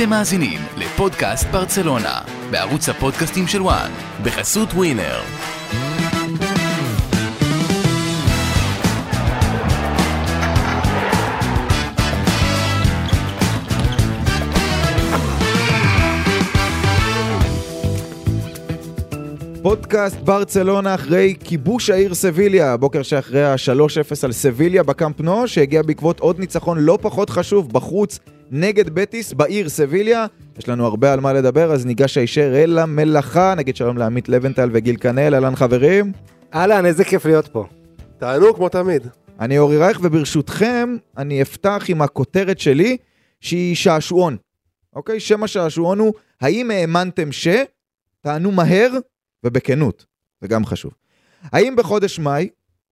אתם מאזינים לפודקאסט ברצלונה, בערוץ הפודקאסטים של וואן, בחסות ווינר. פודקאסט ברצלונה אחרי כיבוש העיר סביליה, הבוקר שאחרי ה-3-0 על סביליה בקאמפ נו, שהגיע בעקבות עוד ניצחון לא פחות חשוב בחוץ נגד בטיס בעיר סביליה. יש לנו הרבה על מה לדבר, אז ניגש הישר אל המלאכה, נגיד שלום לעמית לבנטל וגיל קנאל, אהלן חברים. אהלן, איזה כיף להיות פה. תענו כמו תמיד. אני אורי רייך, וברשותכם, אני אפתח עם הכותרת שלי, שהיא שעשועון. אוקיי? שם השעשועון הוא, האם האמנתם ש... תענו מהר ובכנות, זה גם חשוב. האם בחודש מאי,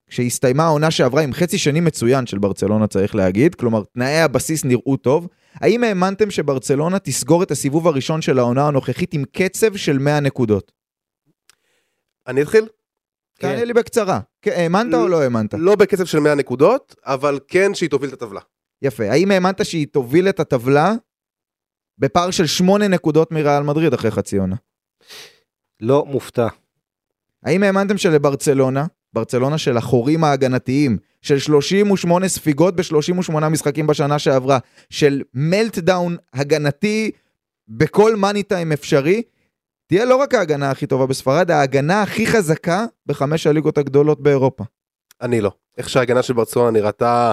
כשהסתיימה העונה שעברה עם חצי שני מצוין של ברצלונה צריך להגיד, כלומר תנאי הבסיס נראו טוב, האם האמנתם שברצלונה תסגור את הסיבוב הראשון של העונה הנוכחית עם קצב של 100 נקודות? אני אתחיל? תענה כן. לי בקצרה. כן, האמנת או לא האמנת? לא בקצב של 100 נקודות, אבל כן שהיא תוביל את הטבלה. יפה. האם האמנת שהיא תוביל את הטבלה בפער של 8 נקודות מריאל מדריד אחרי חצי עונה? לא מופתע. האם האמנתם שלברצלונה, ברצלונה של החורים ההגנתיים, של 38 ספיגות ב-38 משחקים בשנה שעברה, של מלטדאון הגנתי בכל מאני טיים אפשרי, תהיה לא רק ההגנה הכי טובה בספרד, ההגנה הכי חזקה בחמש הליגות הגדולות באירופה. אני לא. איך שההגנה של ברצלונה נראתה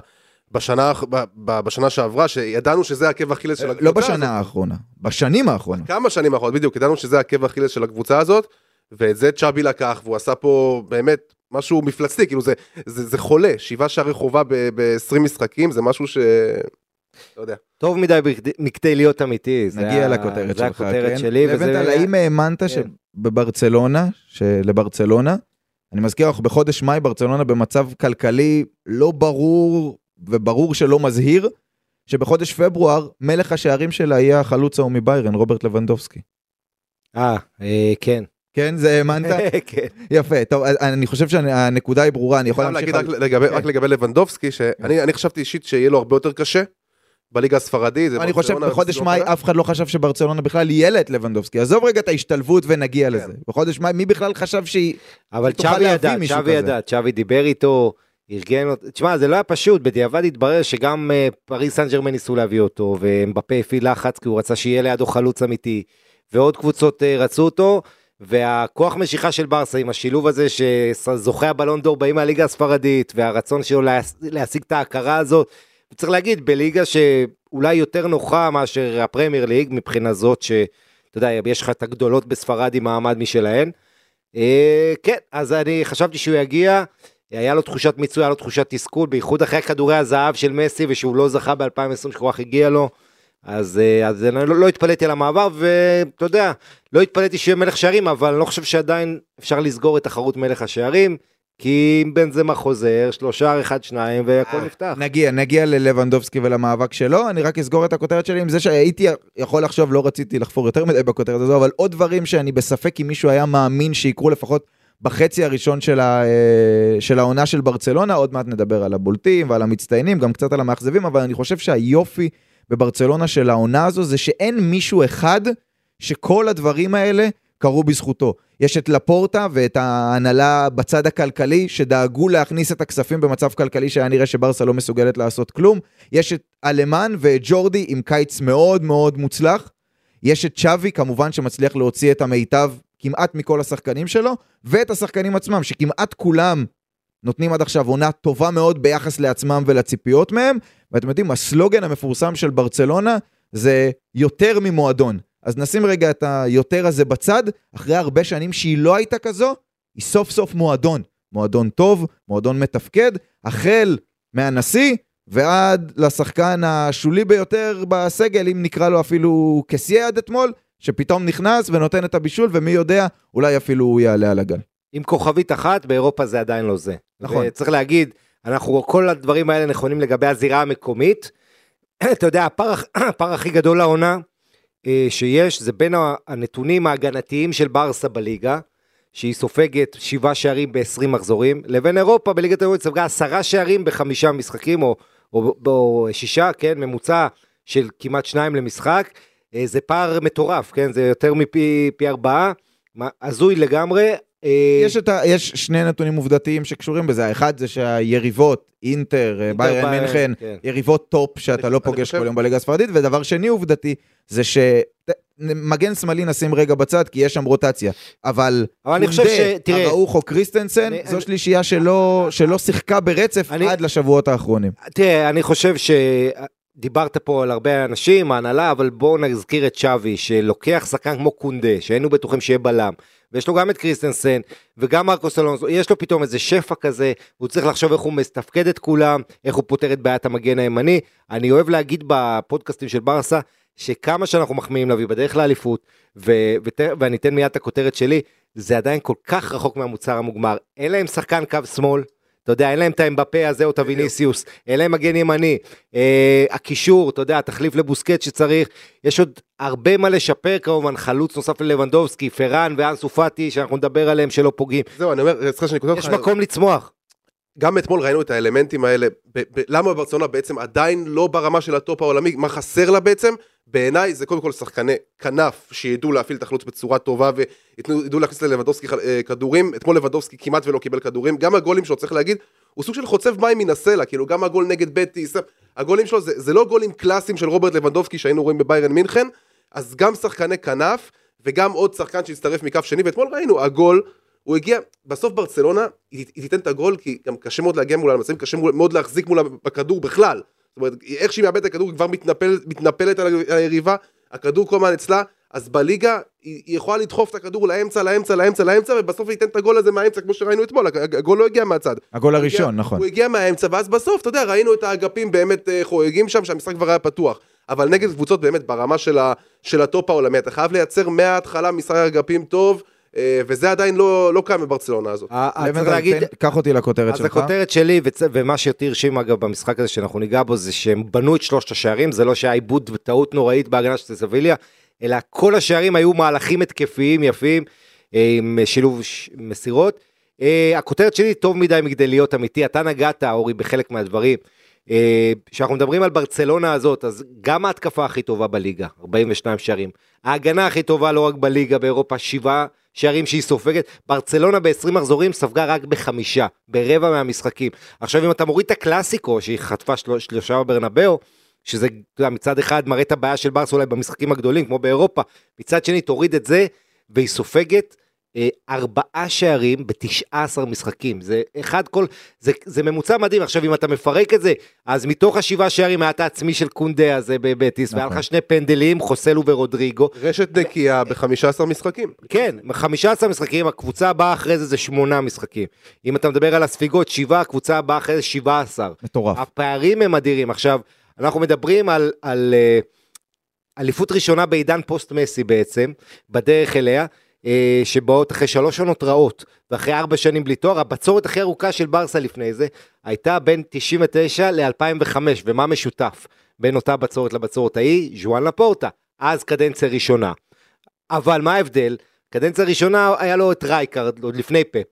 בשנה, בשנה שעברה, שידענו שזה עקב אכילס של הקבוצה לא הזאת. בשנה האחרונה, בשנים האחרונות. כמה שנים האחרונות, בדיוק, ידענו שזה עקב אכילס של הקבוצה הזאת, ואת זה צ'אבי לקח, והוא עשה פה באמת משהו מפלצתי, כאילו זה, זה, זה חולה, שבעה שערי חובה ב-20 משחקים, זה משהו ש... לא יודע. טוב מדי מכדי להיות אמיתי. זה נגיע ה- לכותרת זה שלך, הכותרת כן? שלי, לבנטל, וזה... האם האמנת כן. שבברצלונה, שלברצלונה, אני מזכיר לך, בחודש מאי ברצלונה במצב כלכלי לא ברור, וברור שלא מזהיר, שבחודש פברואר מלך השערים שלה יהיה החלוץ ההוא מביירן, רוברט לבנדובסקי. אה, אה, כן. כן, זה האמנת? כן. יפה, טוב, אני חושב שהנקודה היא ברורה, אני יכול להמשיך... להגיד על- רק לגבי, כן. רק לגבי לבנדובסקי, שאני אני חשבתי אישית שיהיה לו הרבה יותר קשה בליגה הספרדית. זה אני חושב בחודש מאי. אף אחד לא חשב שברצלונה בכלל יהיה לה את לבנדובסקי. עזוב רגע את ההשתלבות ונגיע כן. לזה. בחודש מאי מי בכלל חשב שהיא... אבל צ'אבי ידע, צ'אבי. ידע, צ'אבי דיבר איתו, ארגן אותו. תשמע, זה לא היה פשוט, בדיעבד התברר שגם אה, פריס סן ג'רמן ניסו להביא אותו, ומבפה הפעיל לחץ כי הוא רצה שיהיה לידו חלוץ אמיתי, ועוד קבוצות אה, רצו אותו, והכוח משיכה של ברסה עם השילוב הזה שזוכה הבלון דור באים מהליגה הספרדית, והרצון שלו להש- להשיג את ההכרה הזאת, וצריך להגיד, בליגה שאולי יותר נוחה מאשר הפרמייר ליג, מבחינה זאת שאתה יודע, יש לך את הגדולות בספרד עם מעמד משלהן. אה, כן, אז אני חשבתי שהוא יגיע, היה לו תחושת מיצוי, היה לו תחושת תסכול, בייחוד אחרי כדורי הזהב של מסי, ושהוא לא זכה ב-2020 שכל כך הגיע לו. אז, אה, אז אני לא, לא התפלאתי על המעבר, ואתה יודע, לא התפלאתי שיהיה מלך שערים, אבל אני לא חושב שעדיין אפשר לסגור את תחרות מלך השערים, כי אם בן זמה חוזר, שלושה, אחד, שניים, והכל נפתח. נגיע, נגיע ללבנדובסקי ולמאבק שלו, אני רק אסגור את הכותרת שלי עם זה שהייתי יכול לחשוב, לא רציתי לחפור יותר מדי בכותרת הזו, אבל עוד דברים שאני בספק אם מישהו היה מאמין שיקרו לפחות בחצי הראשון של, ה, אה, של העונה של ברצלונה, עוד מעט נדבר על הבולטים ועל המצטיינים, גם קצת על המאכזבים, אבל אני חושב שהיופי בברצלונה של העונה הזו זה שאין מישהו אחד שכל הדברים האלה קרו בזכותו. יש את לפורטה ואת ההנהלה בצד הכלכלי, שדאגו להכניס את הכספים במצב כלכלי שהיה נראה שברסה לא מסוגלת לעשות כלום. יש את אלמן ואת ג'ורדי עם קיץ מאוד מאוד מוצלח. יש את צ'אבי, כמובן שמצליח להוציא את המיטב כמעט מכל השחקנים שלו, ואת השחקנים עצמם, שכמעט כולם נותנים עד עכשיו עונה טובה מאוד ביחס לעצמם ולציפיות מהם. ואתם יודעים, הסלוגן המפורסם של ברצלונה זה יותר ממועדון. אז נשים רגע את היותר הזה בצד, אחרי הרבה שנים שהיא לא הייתה כזו, היא סוף סוף מועדון. מועדון טוב, מועדון מתפקד, החל מהנשיא ועד לשחקן השולי ביותר בסגל, אם נקרא לו אפילו קסיה עד אתמול, שפתאום נכנס ונותן את הבישול, ומי יודע, אולי אפילו הוא יעלה על הגל. עם כוכבית אחת, באירופה זה עדיין לא זה. נכון. וצריך להגיד, אנחנו, כל הדברים האלה נכונים לגבי הזירה המקומית. אתה יודע, הפער, הפער הכי גדול לעונה אה, שיש, זה בין הנתונים ההגנתיים של ברסה בליגה, שהיא סופגת שבעה שערים ב-20 מחזורים, לבין אירופה בליגת האירופית ספגה עשרה שערים בחמישה משחקים, או, או, או שישה, כן, ממוצע של כמעט שניים למשחק. אה, זה פער מטורף, כן? זה יותר מפי פי ארבעה, הזוי לגמרי. אה, יש, את ה, יש שני נתונים עובדתיים שקשורים בזה, האחד זה שהיריבות, אינטר, אה, ביירן ביירן, מינכן, כן. יריבות טופ שאתה אני- לא פוגש חושב- כל יום בליגה הספרדית, ודבר שני עובדתי, זה ש... מגן שמאלי נשים רגע בצד, כי יש שם רוטציה, אבל אבל אני חושב קונדה, ש- הראוך או קריסטנסן, אני- זו אני- שלישייה שלא, שלא שיחקה ברצף אני- עד לשבועות האחרונים. תראה, אני חושב שדיברת פה על הרבה אנשים, ההנהלה, אבל בואו נזכיר את שווי, שלוקח שחקן כמו קונדה, שהיינו בטוחים שיהיה בלם, ויש לו גם את קריסטנסן, וגם מרקוס אלונסו, יש לו פתאום איזה שפע כזה, הוא צריך לחשוב איך הוא מתפקד את כולם, איך הוא פותר את בעיית המגן הימני. אני אוהב להגיד בפודקאסטים של ברסה, שכמה שאנחנו מחמיאים להביא בדרך לאליפות, ו- ות- ואני אתן מיד את הכותרת שלי, זה עדיין כל כך רחוק מהמוצר המוגמר. אין להם שחקן קו שמאל, אתה יודע, אין להם את האמבפה הזה או את הוויניסיוס, אין להם מגן ימני. אה, הקישור, אתה יודע, תחליף לבוסקט שצריך. יש עוד הרבה מה לשפר כמובן, חלוץ נוסף ללבנדובסקי, פראן ואנסו פאטי, שאנחנו נדבר עליהם שלא פוגעים. זהו, אני אומר, סליחה שאני קוטע יש אותך, מקום לצמוח. גם אתמול ראינו את האלמנטים האלה, ב- ב- למה ברצלונה בעצם עדיין לא ברמה של הטופ העולמי, מה חסר לה בעצם? בעיניי זה קודם כל שחקני כנף שידעו להפעיל את החלוץ בצורה טובה וידעו להכניס ללבנדובסקי אה, כדורים, אתמול לבנדובסקי כמעט ולא קיבל כדורים, גם הגולים שלו צריך להגיד, הוא סוג של חוצב מים מן הסלע, כאילו גם הגול נגד בטיס, הגולים שלו זה, זה לא גולים קלאסיים של רוברט לבנדובסקי שהיינו רואים בביירן מינכן, אז גם שחקני כנף וגם עוד שחקן שהצטרף מכף שני, ואתמול ראינו, הגול הוא הגיע, בסוף ברצלונה, היא, היא תיתן את הגול, כי גם קשה מאוד להגיע מולה למצבים, קשה מאוד להחזיק מולה בכדור בכלל. זאת אומרת, איך שהיא מאבדת את הכדור, היא כבר מתנפל, מתנפלת על היריבה, הכדור כל הזמן אצלה, אז בליגה, היא, היא יכולה לדחוף את הכדור לאמצע, לאמצע, לאמצע, לאמצע, ובסוף היא תיתן את הגול הזה מהאמצע, כמו שראינו אתמול, הג- הגול לא הגיע מהצד. הגול הראשון, הגיע- נכון. הוא הגיע מהאמצע, ואז בסוף, אתה יודע, ראינו את האגפים באמת אה, חוגגים שם, שהמשחק כבר היה פתוח. אבל נגד קבוצות באמת ברמה של, ה, של הטופ העולמי, אתה חייב לייצר מההתחלה משחק אגפים טוב, וזה עדיין לא, לא קיים בברצלונה הזאת. ה- צריך לוונטל, להגיד, קח אותי לכותרת אז שלך. הכותרת שלי, וצ- ומה שיותר הרשים אגב במשחק הזה שאנחנו ניגע בו, זה שהם בנו את שלושת השערים, זה לא שהיה איבוד וטעות נוראית בהגנה של סביליה, אלא כל השערים היו מהלכים התקפיים יפים, אה, עם שילוב ש- מסירות. אה, הכותרת שלי טוב מדי מכדי להיות אמיתי, אתה נגעת, אורי, בחלק מהדברים. אה, כשאנחנו מדברים על ברצלונה הזאת, אז גם ההתקפה הכי טובה בליגה, 42 שערים. ההגנה הכי טובה לא רק בליגה, באירופה, שבעה שערים שהיא סופגת. ברצלונה ב-20 מחזורים ספגה רק בחמישה, ברבע מהמשחקים. עכשיו אם אתה מוריד את הקלאסיקו, שהיא חטפה של... שלושה בברנבאו, שזה מצד אחד מראה את הבעיה של ברסה אולי במשחקים הגדולים, כמו באירופה, מצד שני תוריד את זה, והיא סופגת ארבעה שערים ב-19 משחקים. זה אחד כל, זה, זה ממוצע מדהים. עכשיו אם אתה מפרק את זה, אז מתוך השבעה שערים היה את העצמי של קונדה הזה בבטיס, והיה נכון. לך שני פנדלים, חוסלו ורודריגו. רשת נקייה ב-15 משחקים. כן, 15 משחקים, הקבוצה הבאה אחרי זה זה שמונה משחקים. אם אתה מדבר על הספיגות, שבעה, הקבוצה הבאה אחרי זה 17. מטורף. הפערים הם אדירים. עכשיו, אנחנו מדברים על, על אה, אליפות ראשונה בעידן פוסט מסי בעצם, בדרך אליה, אה, שבאות אחרי שלוש שנים רעות, ואחרי ארבע שנים בלי תואר, הבצורת הכי ארוכה של ברסה לפני זה, הייתה בין 99 ל-2005, ומה משותף בין אותה בצורת לבצורת ההיא? ז'ואן לאפורטה, אז קדנציה ראשונה. אבל מה ההבדל? קדנציה ראשונה היה לו את רייקארד, עוד לפני פפ.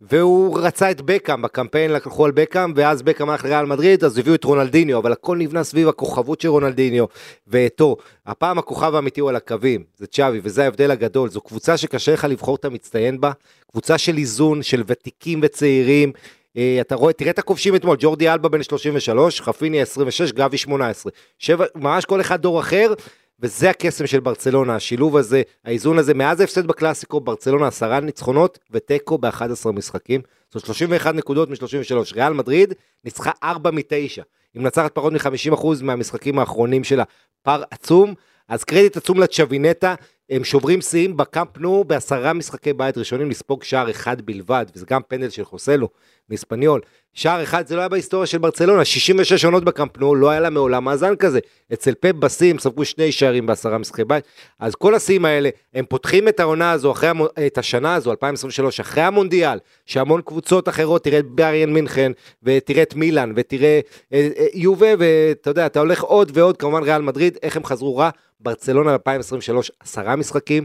והוא רצה את בקאם, בקמפיין לקחו על בקאם, ואז בקאם הלך לריאל מדריד, אז הביאו את רונלדיניו, אבל הכל נבנה סביב הכוכבות של רונלדיניו ואתו. הפעם הכוכב האמיתי הוא על הקווים, זה צ'אבי, וזה ההבדל הגדול. זו קבוצה שקשה לך לבחור את המצטיין בה, קבוצה של איזון, של ותיקים וצעירים. אה, אתה רואה, תראה את הכובשים אתמול, ג'ורדי אלבה בן 33, חפיני 26, גבי 18. שבע, ממש כל אחד דור אחר, וזה הקסם של ברצלונה, השילוב הזה, האיזון הזה, מאז ההפסד בקלאסיקו, ברצלונה עשרה ניצחונות ותיקו ב-11 משחקים, זאת 31 נקודות מ-33. ריאל מדריד ניצחה 4 מ-9, היא מנצחת פחות מ-50% מהמשחקים האחרונים שלה, פער עצום, אז קרדיט עצום לצ'ווינטה, הם שוברים שיאים בקאמפ נו בעשרה משחקי בית ראשונים לספוג שער אחד בלבד, וזה גם פנדל של חוסלו מאספניול. שער אחד זה לא היה בהיסטוריה של ברצלונה, 66 עונות בקאמפ נו, לא היה לה מעולם מאזן כזה. אצל פפ בסים ספגו שני שערים בעשרה משחקי בית, אז כל השיאים האלה, הם פותחים את העונה הזו, אחרי, המו- את השנה הזו, 2023, אחרי המונדיאל, שהמון קבוצות אחרות, תראה את בריאן מינכן, ותראה את מילאן, ותראה אה, אה, יובה, ואתה יודע, אתה הולך עוד ועוד, כמובן ריאל מדריד, איך הם חזרו רע, ברצלונה 2023, עשרה משחקים,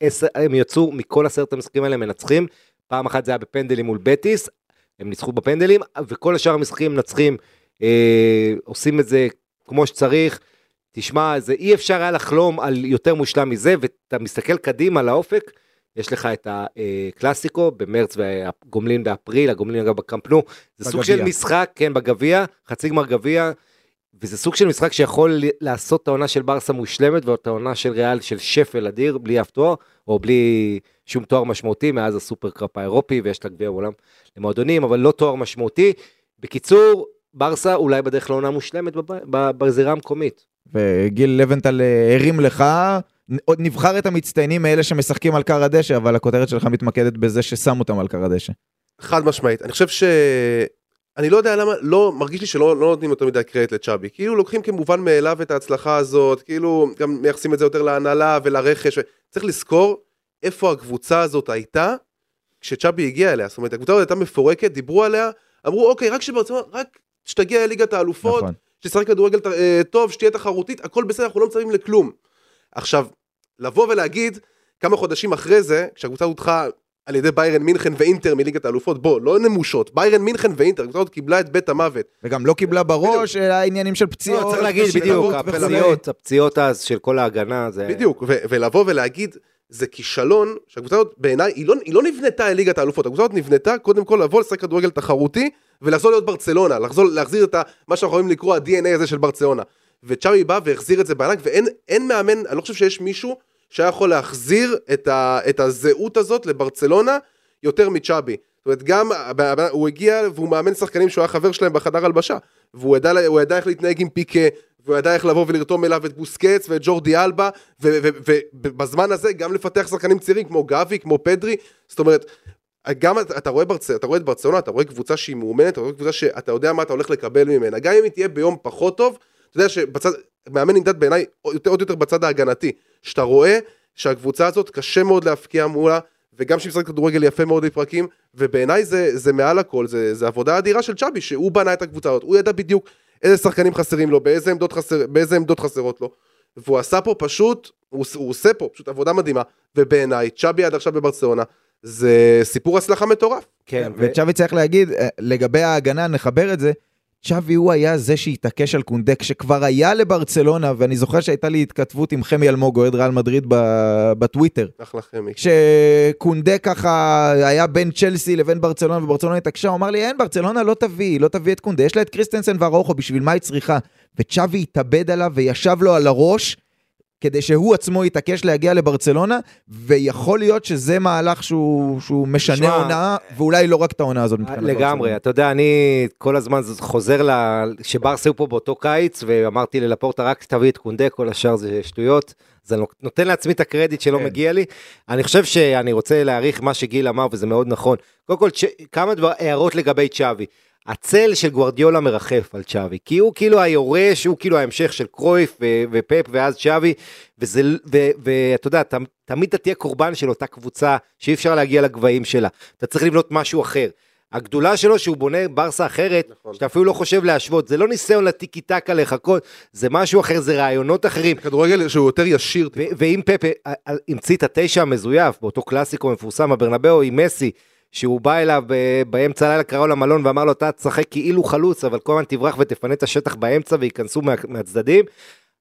עשר, הם יצאו מכל עשרת המשחקים האלה מנצחים, פעם אחת זה היה בפנדלים מול בטיס, הם ניצחו בפנדלים, וכל השאר המשחקים מנצחים, אה, עושים את זה כמו שצריך. תשמע, זה אי אפשר היה לחלום על יותר מושלם מזה, ואתה מסתכל קדימה לאופק, יש לך את הקלאסיקו במרץ והגומלין באפריל, הגומלין אגב בקמפנו, זה סוג של. משחק, כן, בגביע, חצי גמר גביע, וזה סוג של משחק שיכול לעשות את העונה של ברסה מושלמת, ואת העונה של ריאל של שפל אדיר, בלי אף תואר, או בלי שום תואר משמעותי מאז הסופר קראפ האירופי, ויש לה גביע עולם למועדונים, אבל לא תואר משמעותי. בקיצור, ברסה אולי בדרך לעונה מושלמת בזירה המקומית. וגיל לבנטל אה, הרים לך, עוד נבחר את המצטיינים מאלה שמשחקים על קר הדשא, אבל הכותרת שלך מתמקדת בזה ששם אותם על קר הדשא. חד משמעית. אני חושב ש... אני לא יודע למה, לא, מרגיש לי שלא לא נותנים יותר מדי קרדיט לצ'אבי. כאילו לוקחים כמובן מאליו את ההצלחה הזאת, כאילו גם מייחסים את זה יותר להנהלה ולרכש. ו... צריך לזכור איפה הקבוצה הזאת הייתה כשצ'אבי הגיע אליה. זאת אומרת, הקבוצה הזאת הייתה מפורקת, דיברו עליה, אמרו אוקיי, רק שברצונות, רק שתגיע לליגת האלופות, נכון. שתשחק כדורגל אה, טוב, שתהיה תחרותית, הכל בסדר, אנחנו לא מצפים לכלום. עכשיו, לבוא ולהגיד כמה חודשים אחרי זה, כשהקבוצה הודחה על ידי ביירן מינכן ואינטר מליגת האלופות, בוא, לא נמושות, ביירן מינכן ואינטר, הזאת קיבלה את בית המוות. וגם לא קיבלה בראש, אלא עניינים של פציעות. לא, צריך להגיד בדיוק. הפציעות, הפציעות אז של כל ההגנה, זה... בדיוק, ולבוא ולהגיד, זה כישלון, שהקבוצה הזאת בעיניי, היא לא, היא לא נבנתה על ליגת האלופות, הקבוצה הזאת נבנתה קודם כל לבוא לשחק כדורגל תחרותי, ולחזור להיות ברצלונה, לחזור, להחזיר את ה, מה שאנחנו יכולים לקרוא ה-DNA הזה של ברצלונה. וצ'אבי בא והחזיר את זה בענק, ואין אין מאמן, אני לא חושב שיש מישהו שהיה יכול להחזיר את, ה, את הזהות הזאת לברצלונה יותר מצ'אבי. זאת אומרת, גם, הוא הגיע והוא מאמן שחקנים שהוא היה חבר שלהם בחדר הלבשה, והוא ידע, ידע איך להתנהג עם פיקה, והוא ידע איך לבוא ולרתום אליו את בוסקץ ואת ג'ורדי אלבה, ובזמן הזה גם לפתח שחקנים צעירים כמו גבי, כמו פדרי, זאת אומרת, גם אתה רואה ברצ... אתה רואה את ברצלונה, אתה רואה קבוצה שהיא מאומנת, אתה רואה קבוצה שאתה יודע מה אתה הולך לקבל ממנה, גם אם היא תהיה ביום פחות טוב, אתה יודע שבצד, מאמן נמדד בעיניי עוד יותר, בצד ההגנתי, שאתה רואה שהקבוצה הזאת קשה מאוד להפקיע מולה, וגם שהיא משחקת כדורגל יפה מאוד בפרקים, ובעיניי זה, זה מעל הכל, זה, זה עבודה אדירה של צ'אבי, שהוא בנה את הקבוצה הזאת, הוא ידע בדיוק איזה שחקנים חסרים לו, באיזה עמדות, חסר, באיזה עמדות חסרות לו, והוא עשה פה פשוט, הוא, הוא עושה פה פשוט עבודה מדהימה, ובעיניי צ'אבי עד עכשיו בברצלונה, זה סיפור הצלחה מטורף. כן, ו- וצ'אבי צריך להגיד, אה, לגבי ההגנה, נחבר את זה, צ'אבי הוא היה זה שהתעקש על קונדה כשכבר היה לברצלונה, ואני זוכר שהייתה לי התכתבות עם חמי אלמוג, אוהד ריאל מדריד בטוויטר. אחלה חמי. שקונדה ככה היה בין צ'לסי לבין ברצלונה, וברצלונה התעקשה, הוא אמר לי, אין, ברצלונה לא תביא, לא תביא את קונדה, יש לה את קריסטנסן ואראוחו, בשביל מה היא צריכה? וצ'אבי התאבד עליו וישב לו על הראש, כדי שהוא עצמו יתעקש להגיע לברצלונה, ויכול להיות שזה מהלך שהוא, שהוא משנה תשמע, עונה, ואולי לא רק את העונה הזאת מבחינת לגמרי, ברצלונה. אתה יודע, אני כל הזמן חוזר ל... שברסה היו פה באותו קיץ, ואמרתי ללפורטה, רק תביא את קונדה, כל השאר זה שטויות. אז אני נותן לעצמי את הקרדיט שלא כן. מגיע לי. אני חושב שאני רוצה להעריך מה שגיל אמר, וזה מאוד נכון. קודם כל, צ'- כמה דבר, הערות לגבי צ'אבי. הצל של גוורדיולה מרחף על צ'אבי, כי הוא כאילו היורש, הוא כאילו ההמשך של קרויף ו- ופפ ואז צ'אבי, וזה, ואתה יודע, ת- תמיד אתה תהיה קורבן של אותה קבוצה שאי אפשר להגיע לגבהים שלה. אתה צריך לבנות משהו אחר. הגדולה שלו שהוא בונה ברסה אחרת, נכון. שאתה אפילו לא חושב להשוות, זה לא ניסיון לטיקי טקה לחכות, זה משהו אחר, זה רעיונות אחרים. כדורגל שהוא יותר ישיר. ו- ואם פפה המציא את התשע המזויף באותו קלאסיקו מפורסם בברנבאו עם מסי, שהוא בא אליו באמצע הלילה, קרא לו למלון ואמר לו, אתה תשחק כאילו חלוץ, אבל כל הזמן תברח ותפנה את השטח באמצע וייכנסו מה, מהצדדים.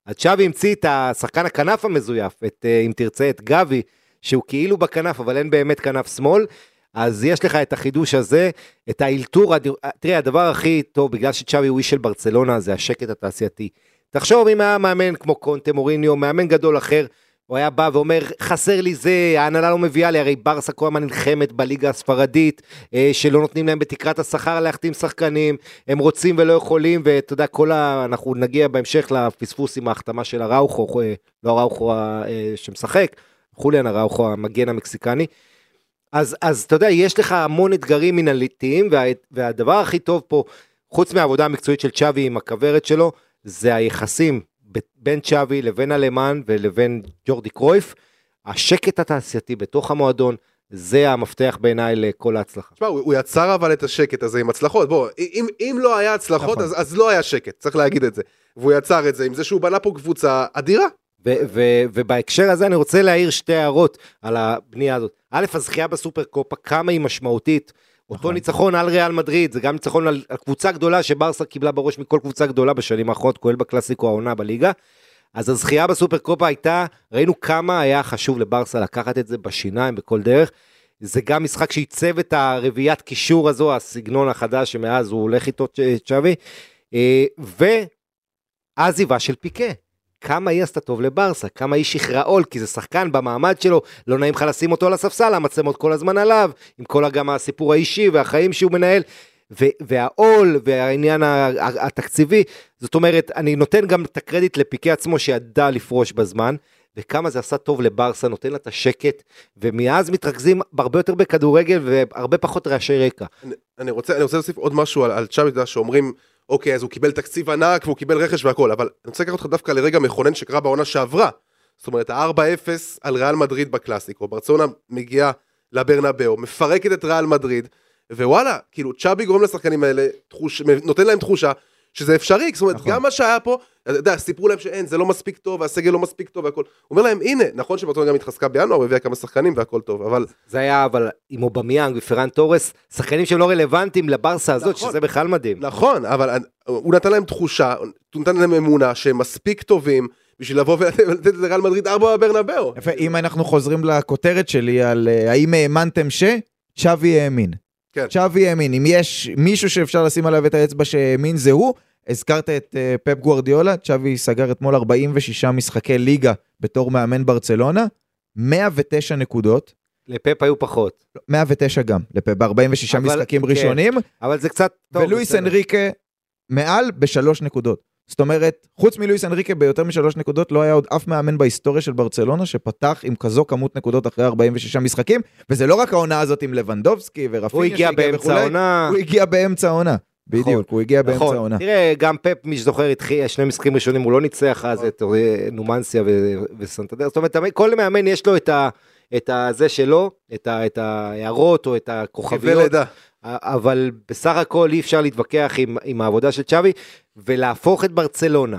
אז צ'אבי המציא את השחקן הכנף המזויף, את, אה, אם תרצה, את גבי, שהוא כאילו בכנף, אבל אין באמת כנף שמאל. אז יש לך את החידוש הזה, את האלתור, הד- תראה, הדבר הכי טוב, בגלל שצ'אבי הוא איש של ברצלונה, זה השקט התעשייתי. תחשוב אם היה מאמן כמו קונטה מוריניו, מאמן גדול אחר, הוא היה בא ואומר, חסר לי זה, ההנהלה לא מביאה לי, הרי ברסה כל הזמן נלחמת בליגה הספרדית, אה, שלא נותנים להם בתקרת השכר להחתים שחקנים, הם רוצים ולא יכולים, ואתה יודע, כל ה... אנחנו נגיע בהמשך לפספוס עם ההחתמה של הראוכו, אה, לא הראוכו אה, שמשחק, חוליאן הראוכו, המגן המקסיקני. אז, אז אתה יודע, יש לך המון אתגרים מנהליתיים, וה, והדבר הכי טוב פה, חוץ מהעבודה המקצועית של צ'אבי עם הכוורת שלו, זה היחסים בין צ'אבי לבין אלמן ולבין ג'ורדי קרויף. השקט התעשייתי בתוך המועדון, זה המפתח בעיניי לכל ההצלחה. תשמע, הוא, הוא יצר אבל את השקט הזה עם הצלחות. בוא, אם, אם לא היה הצלחות, נכון. אז, אז לא היה שקט, צריך להגיד את זה. והוא יצר את זה עם זה שהוא בנה פה קבוצה אדירה. ו- ו- ובהקשר הזה אני רוצה להעיר שתי הערות על הבנייה הזאת. א', הזכייה בסופר קופה, כמה היא משמעותית. אותו נכון. ניצחון על ריאל מדריד, זה גם ניצחון על, על קבוצה גדולה שברסה קיבלה בראש מכל קבוצה גדולה בשנים האחרונות, כולל בקלאסיקו העונה בליגה. אז הזכייה בסופר קופה הייתה, ראינו כמה היה חשוב לברסה לקחת את זה בשיניים בכל דרך. זה גם משחק שעיצב את הרביעיית קישור הזו, הסגנון החדש שמאז הוא הולך איתו צ'אבי. אה, ועזיבה של פיקה. כמה היא עשתה טוב לברסה, כמה היא שחררה עול, כי זה שחקן במעמד שלו, לא נעים לך לשים אותו על הספסל, המצלמות כל הזמן עליו, עם כל גם הסיפור האישי והחיים שהוא מנהל, והעול והעניין התקציבי, זאת אומרת, אני נותן גם את הקרדיט לפיקי עצמו שידע לפרוש בזמן, וכמה זה עשה טוב לברסה, נותן לה את השקט, ומאז מתרכזים הרבה יותר בכדורגל והרבה פחות רעשי רקע. אני, אני, רוצה, אני רוצה להוסיף עוד משהו על, על צ'אבי, שאומרים, אוקיי, אז הוא קיבל תקציב ענק והוא קיבל רכש והכל, אבל אני רוצה לקחת אותך דווקא לרגע מכונן שקרה בעונה שעברה. זאת אומרת, ה-4-0 על ריאל מדריד בקלאסיקו, ברצונה מגיעה לברנבאו, מפרקת את ריאל מדריד, ווואלה, כאילו צ'אבי גורם לשחקנים האלה, תחוש, נותן להם תחושה שזה אפשרי, זאת אומרת, נכון. גם מה שהיה פה, אתה יודע, סיפרו להם שאין, זה לא מספיק טוב, והסגל לא מספיק טוב והכל. הוא אומר להם, הנה, נכון שברצון גם התחזקה בינואר, והביאה כמה שחקנים והכל טוב, אבל... זה היה, אבל עם אובמיאנג ופרן תורס, שחקנים שהם לא רלוונטיים לברסה הזאת, נכון, שזה בכלל מדהים. נכון, אבל הוא נתן להם תחושה, הוא נתן להם אמונה שהם מספיק טובים. בשביל לבוא ולתת לריאל מדריד ארבע בברנבאו. יפה, אם אנחנו חוזרים לכותרת שלי על אה, האם האמנתם ש... שווי האמין. כן. שווי האמין. אם יש מישהו שאפשר לשים עליו את האצבע שהאמין זה הוא, הזכרת את uh, פפ גוורדיולה, צ'אבי סגר אתמול 46 משחקי ליגה בתור מאמן ברצלונה, 109 נקודות. לפפ היו פחות. 109 גם, לפפ, ב-46 משחקים כן, ראשונים. אבל זה קצת טוב. ולואיס אנריקה מעל בשלוש נקודות. זאת אומרת, חוץ מלואיס אנריקה ביותר משלוש נקודות, לא היה עוד אף מאמן בהיסטוריה של ברצלונה שפתח עם כזו כמות נקודות אחרי 46 משחקים, וזה לא רק העונה הזאת עם לבנדובסקי ורפיניה הוא הגיע באמצע העונה. הוא הגיע באמצע העונה. בדיוק, נכון, הוא הגיע באמצע נכון. העונה. תראה, גם פפ, מי שזוכר, התחיל, שני משחקים ראשונים, הוא לא ניצח אז את נומנסיה וסנטדר, זאת אומרת, כל מאמן יש לו את ה... את הזה שלו, את, ה, את ההערות או את הכוכביות, אבל בסך הכל אי אפשר להתווכח עם, עם העבודה של צ'אבי, ולהפוך את ברצלונה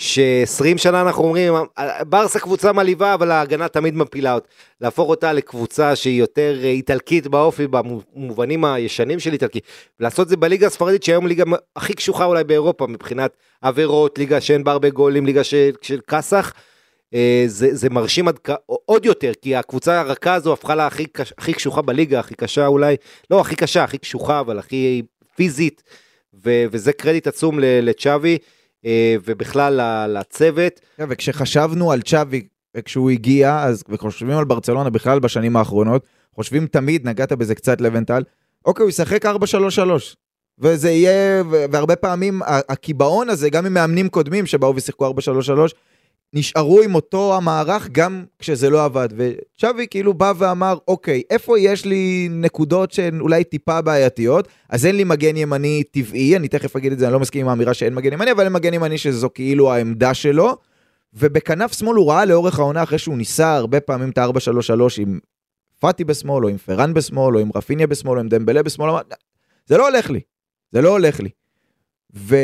ש-20 שנה אנחנו אומרים, ברסה קבוצה מלאיבה, אבל ההגנה תמיד מפילה אותה. להפוך אותה לקבוצה שהיא יותר אה, איטלקית באופי, במובנים הישנים של איטלקי. לעשות זה בליגה הספרדית, שהיום ליגה הכי קשוחה אולי באירופה, מבחינת עבירות, ליגה שאין בה הרבה גולים, ליגה של, של כסח. אה, זה, זה מרשים עד, עוד יותר, כי הקבוצה הרכה הזו הפכה לה הכי, הכי קשוחה בליגה, הכי קשה אולי, לא הכי קשה, הכי קשוחה, אבל הכי פיזית, ו, וזה קרדיט עצום לצ'אבי. אה, ובכלל לצוות. כן, וכשחשבנו על צ'אבי, כשהוא הגיע, אז וחושבים על ברצלונה בכלל בשנים האחרונות, חושבים תמיד, נגעת בזה קצת לבנטל, אוקיי, הוא ישחק 4-3-3. וזה יהיה, והרבה פעמים הקיבעון הזה, גם עם מאמנים קודמים שבאו ושיחקו 4-3-3, נשארו עם אותו המערך גם כשזה לא עבד. וצ'אבי כאילו בא ואמר, אוקיי, איפה יש לי נקודות שהן אולי טיפה בעייתיות? אז אין לי מגן ימני טבעי, אני תכף אגיד את זה, אני לא מסכים עם האמירה שאין מגן ימני, אבל אין מגן ימני שזו כאילו העמדה שלו. ובכנף שמאל הוא ראה לאורך העונה, אחרי שהוא ניסה הרבה פעמים את ה-4-3-3 עם פאטי בשמאל, או עם פרן בשמאל, או עם רפיניה בשמאל, או עם דמבלה בשמאל, זה לא הולך לי, זה לא הולך לי. ו...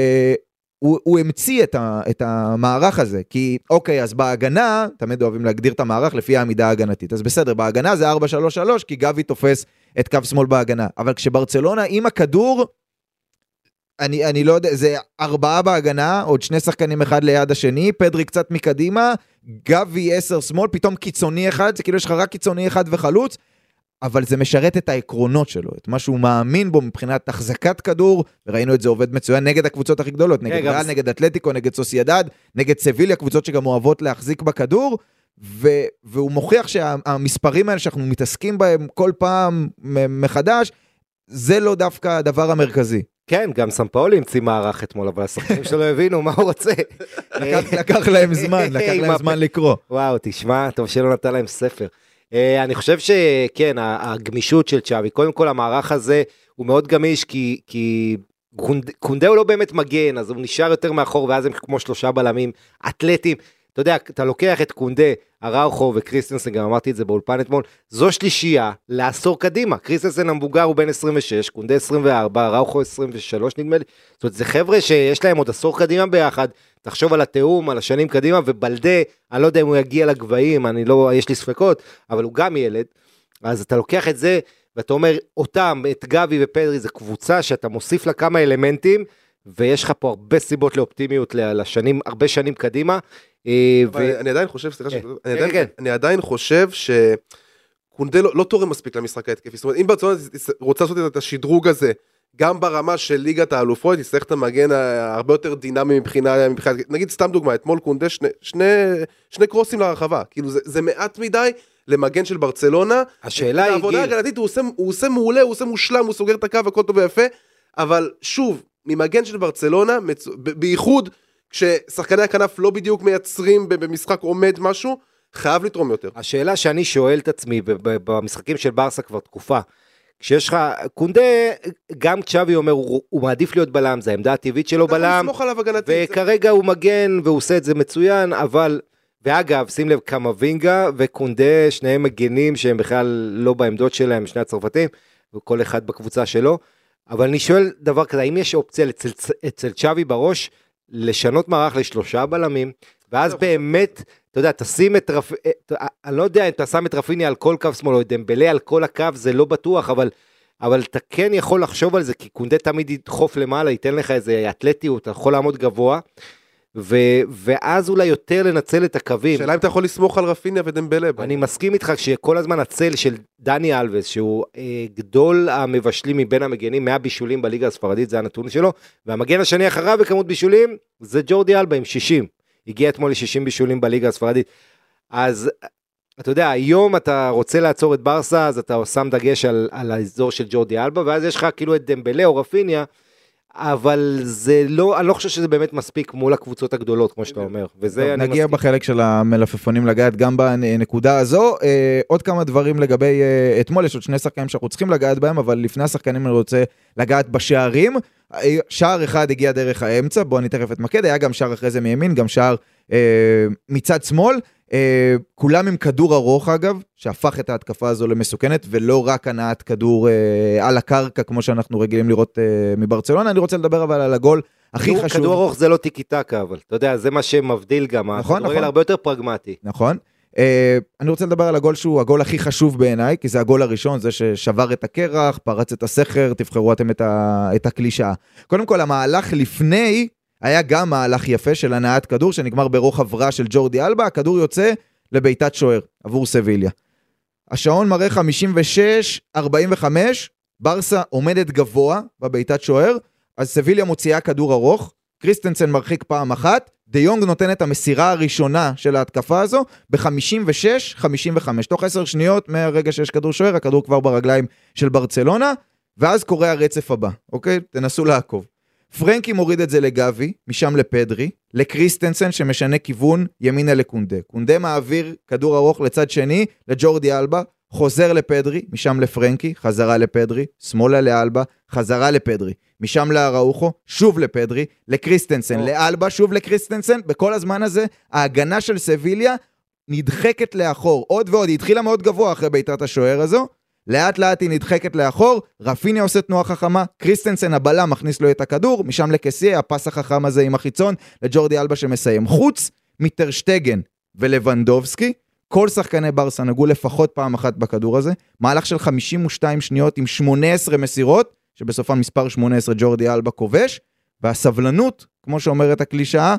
הוא, הוא המציא את, ה, את המערך הזה, כי אוקיי, אז בהגנה, תמיד אוהבים להגדיר את המערך לפי העמידה ההגנתית, אז בסדר, בהגנה זה 4-3-3, כי גבי תופס את קו שמאל בהגנה, אבל כשברצלונה עם הכדור, אני, אני לא יודע, זה ארבעה בהגנה, עוד שני שחקנים אחד ליד השני, פדרי קצת מקדימה, גבי עשר שמאל, פתאום קיצוני אחד, זה כאילו יש לך רק קיצוני אחד וחלוץ, אבל זה משרת את העקרונות שלו, את מה שהוא מאמין בו מבחינת החזקת כדור, וראינו את זה עובד מצוין נגד הקבוצות הכי גדולות, נגד ריאל, גם... נגד אתלטיקו, נגד סוסיידד, נגד סביליה, קבוצות שגם אוהבות להחזיק בכדור, ו... והוא מוכיח שהמספרים האלה שאנחנו מתעסקים בהם כל פעם מחדש, זה לא דווקא הדבר המרכזי. כן, גם סמפאולי המציא מערך אתמול, אבל השחקנים שלו הבינו מה הוא רוצה. לקח להם זמן, לקח להם זמן לקרוא. וואו, תשמע, טוב שלא נתן להם ספר. אה, אני חושב שכן, הגמישות של צ'אבי, קודם כל המערך הזה הוא מאוד גמיש כי, כי קונדה הוא לא באמת מגן, אז הוא נשאר יותר מאחור ואז הם כמו שלושה בלמים אתלטים. אתה יודע, אתה לוקח את קונדה, אראוחו וקריסטנסן, גם אמרתי את זה באולפן אתמול, זו שלישייה לעשור קדימה. קריסטנסן המבוגר הוא בן 26, קונדה 24, אראוחו 23 נדמה לי. זאת אומרת, זה חבר'ה שיש להם עוד עשור קדימה ביחד, תחשוב על התיאום, על השנים קדימה, ובלדה, אני לא יודע אם הוא יגיע לגבהים, אני לא, יש לי ספקות, אבל הוא גם ילד. אז אתה לוקח את זה, ואתה אומר, אותם, את גבי ופדרי, זו קבוצה שאתה מוסיף לה כמה אלמנטים, ויש לך פה הרבה סיבות לאופטימיות לשנים, הרבה שנים קדימה. אה, אני עדיין חושב, סליחה, כן. כן, אני עדיין- כן. אני עדיין חושב שקונדה לא לא תורם מספיק למשחק ההתקפי. זאת אומרת, אם ברצלונה רוצה לעשות את השדרוג הזה, גם ברמה של ליגת האלופות, יצטרך את המגן הרבה יותר דינמי מבחינה, מבחינת, נגיד סתם דוגמא, אתמול קונדה שני, שני, שני קרוסים לרחבה, כאילו זה, זה מעט מדי למגן של ברצלונה. השאלה היא, בעבודה גיל, הגנתית הוא עושה, הוא עושה מעולה, הוא עושה מושלם, הוא סוגר את הקו, הכל טוב ויפה, אבל שוב, ממגן של ברצלונה, מצ... בייחוד כששחקני הכנף לא בדיוק מייצרים במשחק עומד משהו, חייב לתרום יותר. השאלה שאני שואל את עצמי במשחקים של ברסה כבר תקופה, כשיש לך, קונדה, גם צ'אבי אומר, הוא, הוא מעדיף להיות בלם, זה העמדה הטבעית שלו בלם, הגנתית. זה- וכרגע הוא מגן והוא עושה את זה מצוין, אבל, ואגב, שים לב, קמבינגה וקונדה, שניהם מגנים שהם בכלל לא בעמדות שלהם, שני הצרפתים, וכל אחד בקבוצה שלו, אבל אני שואל דבר כזה, האם יש אופציה אצל, אצל צ'אבי בראש לשנות מערך לשלושה בלמים, ואז לא, באמת, אתה יודע, תשים את רפ... את- אני לא יודע אם אתה שם את רפיני על כל קו שמאל או את דמבלה על כל הקו, זה לא בטוח, אבל, אבל אתה כן יכול לחשוב על זה, כי קונדה תמיד ידחוף למעלה, ייתן לך איזה אתלטיות, אתה יכול לעמוד גבוה, ו... ואז אולי יותר לנצל את הקווים. שאלה אם אתה יכול לסמוך על רפיניה ודמבלה. אני מסכים איתך שכל הזמן הצל של דני אלווס, שהוא אה, גדול המבשלים מבין המגנים, 100 בישולים בליגה הספרדית, זה הנתון שלו, והמגן השני אחריו בכמות בישולים, זה ג'ורדי אלבה עם 60. הגיע אתמול ל-60 בישולים בליגה הספרדית. אז אתה יודע, היום אתה רוצה לעצור את ברסה, אז אתה שם דגש על, על האזור של ג'ורדי אלבה, ואז יש לך כאילו את דמבלה או רפיניה, אבל זה לא, אני לא חושב שזה באמת מספיק מול הקבוצות הגדולות, כמו שאתה אומר, וזה טוב, אני נגיע מסכים. בחלק של המלפפונים לגעת גם בנקודה הזו. אה, עוד כמה דברים לגבי אה, אתמול, יש עוד שני שחקנים שאנחנו צריכים לגעת בהם, אבל לפני השחקנים אני רוצה לגעת בשערים. אה, שער אחד הגיע דרך האמצע, בואו אני תכף אתמקד, היה גם שער אחרי זה מימין, גם שער אה, מצד שמאל. אה, כולם עם כדור ארוך אגב, שהפך את ההתקפה הזו למסוכנת, ולא רק הנעת כדור אה, על הקרקע, כמו שאנחנו רגילים לראות אה, מברצלונה. אני רוצה לדבר אבל על הגול הכי כדור- חשוב. כדור ארוך זה לא טיקי טקה, אבל אתה יודע, זה מה שמבדיל גם, נכון, הכדורגל נכון. הרבה יותר פרגמטי. נכון. Uh, אני רוצה לדבר על הגול שהוא הגול הכי חשוב בעיניי, כי זה הגול הראשון, זה ששבר את הקרח, פרץ את הסכר, תבחרו אתם את, ה, את הקלישאה. קודם כל, המהלך לפני היה גם מהלך יפה של הנעת כדור, שנגמר ברוחב רע של ג'ורדי אלבה, הכדור יוצא לבעיטת שוער עבור סביליה. השעון מראה 56-45, ברסה עומדת גבוה בבעיטת שוער, אז סביליה מוציאה כדור ארוך, קריסטנסן מרחיק פעם אחת, דה יונג נותן את המסירה הראשונה של ההתקפה הזו ב-56-55. תוך 10 שניות מהרגע שיש כדור שוער, הכדור כבר ברגליים של ברצלונה, ואז קורה הרצף הבא, אוקיי? תנסו לעקוב. פרנקי מוריד את זה לגבי, משם לפדרי, לקריסטנסן שמשנה כיוון ימינה לקונדה. קונדה מעביר כדור ארוך לצד שני, לג'ורדי אלבה, חוזר לפדרי, משם לפרנקי, חזרה לפדרי, שמאלה לאלבה, חזרה לפדרי, משם לאראוחו, שוב לפדרי, לקריסטנסן, או. לאלבה, שוב לקריסטנסן, בכל הזמן הזה ההגנה של סביליה נדחקת לאחור עוד ועוד, היא התחילה מאוד גבוה אחרי בעיטת השוער הזו, לאט לאט היא נדחקת לאחור, רפיניה עושה תנועה חכמה, קריסטנסן הבלם מכניס לו את הכדור, משם לקסיה, הפס החכם הזה עם החיצון, לג'ורדי אלבה שמסיים. חוץ מטרשטגן ולבנדובסקי, כל שחקני ברסה נגעו לפחות פעם אחת בכדור הזה, מהלך של 52 שניות עם 18 מסירות, שבסופן מספר 18 ג'ורדי אלבה כובש, והסבלנות, כמו שאומרת הקלישאה,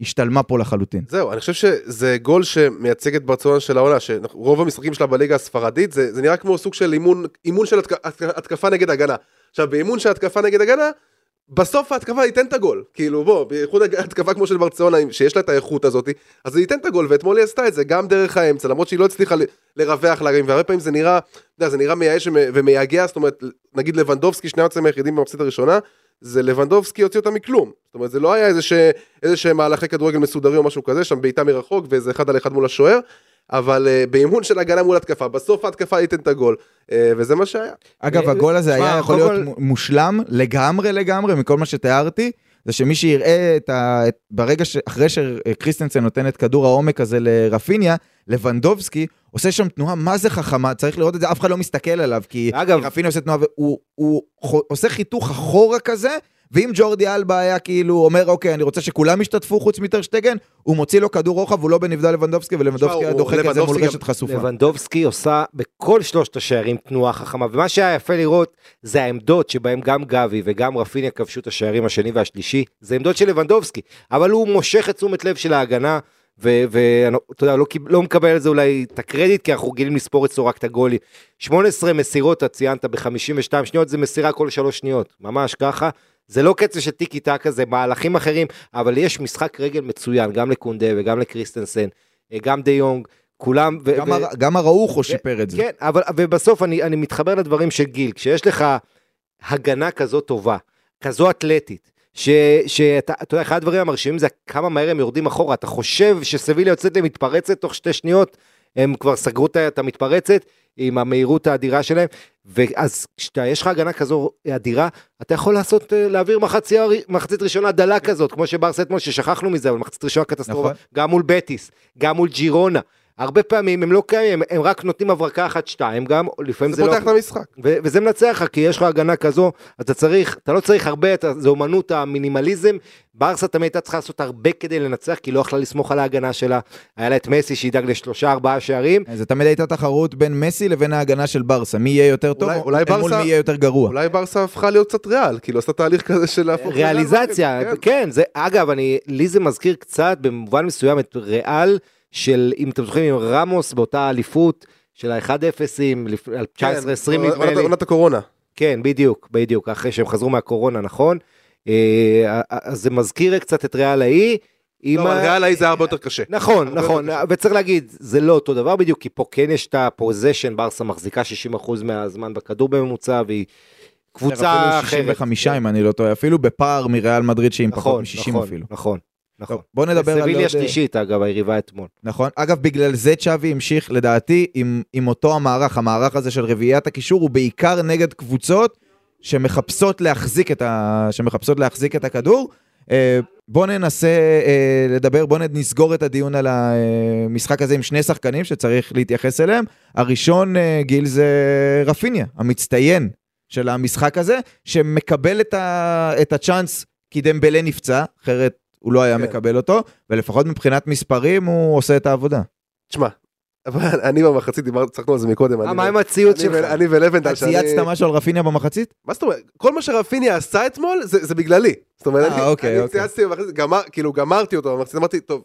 השתלמה פה לחלוטין. זהו, אני חושב שזה גול שמייצג את ברצלונה של העונה, שרוב המשחקים שלה בליגה הספרדית, זה, זה נראה כמו סוג של אימון, אימון של התק, התק, התקפה נגד הגנה. עכשיו, באימון של התקפה נגד הגנה, בסוף ההתקפה ייתן את הגול. כאילו, בוא, בייחוד התקפה כמו של ברצלונה, שיש לה את האיכות הזאת, אז היא ייתן את הגול, ואתמול היא עשתה את זה, גם דרך האמצע, למרות שהיא לא הצליחה לרווח להרים, והרבה פעמים זה נראה, אתה יודע, זה נראה מייאש ומייגע, זאת אומרת, נגיד לבנדובסקי, שני היוצאים היחידים במחצית הראשונה, זה לבנדובסקי הוציא אותה מכלום. זאת אומרת, זה לא היה איזה, ש... איזה שהם מהלכי כדורגל מסודרים או משהו כזה, שם בעיטה מרחוק ואיזה אחד על אחד מול השוער, אבל uh, באימון של הגנה מול התקפה, בסוף ההתקפה ייתן את הגול, uh, וזה מה שהיה. אגב, אה, הגול הזה היה יכול להיות כל- מושלם לגמרי לגמרי מכל מה שתיארתי, זה שמי שיראה את ה... ברגע ש... אחרי שקריסטנסן נותן את כדור העומק הזה לרפיניה, לבנדובסקי עושה שם תנועה מה זה חכמה, צריך לראות את זה, אף אחד לא מסתכל עליו, כי אגב- רפיניה עושה תנועה והוא הוא חו- עושה חיתוך אחורה כזה. ואם ג'ורדי אלבה היה כאילו אומר אוקיי אני רוצה שכולם ישתתפו חוץ מטרשטגן הוא מוציא לו כדור רוחב הוא לא בנבדל לבנדובסקי ולבנדובסקי היה הוא- דוחק את זה מול רשת חשופה. לבנדובסקי עושה בכל שלושת השערים תנועה חכמה, ומה שהיה יפה לראות זה העמדות שבהם גם גבי וגם רפיניה כבשו את השערים השני והשלישי, זה עמדות של לבנדובסקי, אבל הוא מושך את תשומת לב של ההגנה, ואתה יודע, לא, לא מקבל על זה אולי את הקרדיט, כי אנחנו רגילים לספור אצלו רק את הגולים. 18 מסירות, אתה ציינת ב-52 שניות, זה מסירה כל שלוש שניות, ממש ככה. זה לא קצב של טיקי טקה, זה מהלכים אחרים, אבל יש משחק רגל מצוין, גם לקונדה וגם לקריסטנסן, אה, גם דה יונג, כולם... ו- גם ו- הר- גם הראוכו שיפר את זה. כן, אבל ובסוף אני, אני מתחבר לדברים של גיל, כשיש לך הגנה כזאת טובה, כזו אתלטית, שאתה אתה יודע, אחד הדברים המרשימים זה כמה מהר הם יורדים אחורה, אתה חושב שסביליה יוצאת למתפרצת תוך שתי שניות, הם כבר סגרו את המתפרצת עם המהירות האדירה שלהם, ואז כשיש לך הגנה כזו אדירה, אתה יכול לעשות, אה, להעביר מחצי, הר- מחצית ראשונה דלה כזאת, כמו שברסה אתמול, ששכחנו מזה, אבל מחצית ראשונה קטסטרופה, נכון. גם מול בטיס, גם מול ג'ירונה. הרבה פעמים הם לא קיימים, הם רק נותנים הברקה אחת שתיים גם, לפעמים זה זה, פותח את לא... המשחק. ו- וזה מנצח לך, כי יש לך הגנה כזו, אתה צריך, אתה לא צריך הרבה, אתה, זה אומנות המינימליזם. ברסה תמיד הייתה צריכה לעשות הרבה כדי לנצח, כי לא יכלה לסמוך על ההגנה שלה. היה לה את מסי שידאג לשלושה ארבעה שערים. זה תמיד הייתה תחרות בין מסי לבין ההגנה של ברסה, מי יהיה יותר טוב, אולי- אולי אל מול ברסה- מי יהיה יותר גרוע. אולי ברסה הפכה להיות קצת ריאל, כאילו עשתה תהליך כזה של להפוך... ריאליזציה, מדריד, כן, זה, אגב, אני, לי זה מזכיר קצת, במובן מסוים, את ריאל, של, אם אתם זוכרים, עם רמוס באותה אליפות, של ה-1-0, כן, 19-20 עונת- נדמה לי. עונת הקורונה. כן, בדיוק, בדיוק, אחרי שהם חזרו מהקורונה, נכון? אה, אז זה מזכיר קצת את ריאל. עם לא, אבל ה- ריאל ההיא זה הרבה יותר קשה. נכון, הרבה נכון. וצריך להגיד, זה לא אותו דבר בדיוק, כי פה כן יש את הפוזיישן, ברסה מחזיקה 60% מהזמן בכדור בממוצע, והיא קבוצה אפילו אחרת. 65 אם אני לא טועה, אפילו בפער מריאל מדריד שהיא עם פחות נכון, מ-60 נכון, אפילו. נכון, נכון. טוב, בוא נדבר על סביליה עוד... שלישית, אגב, היריבה אתמול. נכון. אגב, בגלל זה צ'אבי המשיך, לדעתי, עם, עם אותו המערך. המערך הזה של רביעיית הקישור הוא בעיקר נגד קבוצות שמחפשות להחזיק את, ה... שמחפשות להחזיק את הכדור. אה, בוא ננסה אה, לדבר, בוא נסגור את הדיון על המשחק הזה עם שני שחקנים שצריך להתייחס אליהם. הראשון, אה, גיל, זה רפיניה, המצטיין של המשחק הזה, שמקבל את, ה... את הצ'אנס כי דמבלה נפצע, אחרת הוא לא היה כן. מקבל אותו, ולפחות מבחינת מספרים הוא עושה את העבודה. תשמע, אבל אני במחצית דיברתי, צחקנו על זה מקודם. אה, מה עם הציוץ שלך? אני ולבנדל, אתה צייצת משהו על רפיניה במחצית? מה זאת אומרת? כל מה שרפיניה עשה אתמול זה בגללי. זאת אומרת, אה, אני- אוקיי, אוקיי. צייצתי במחצית, כאילו גמרתי אותו במחצית, אמרתי, טוב,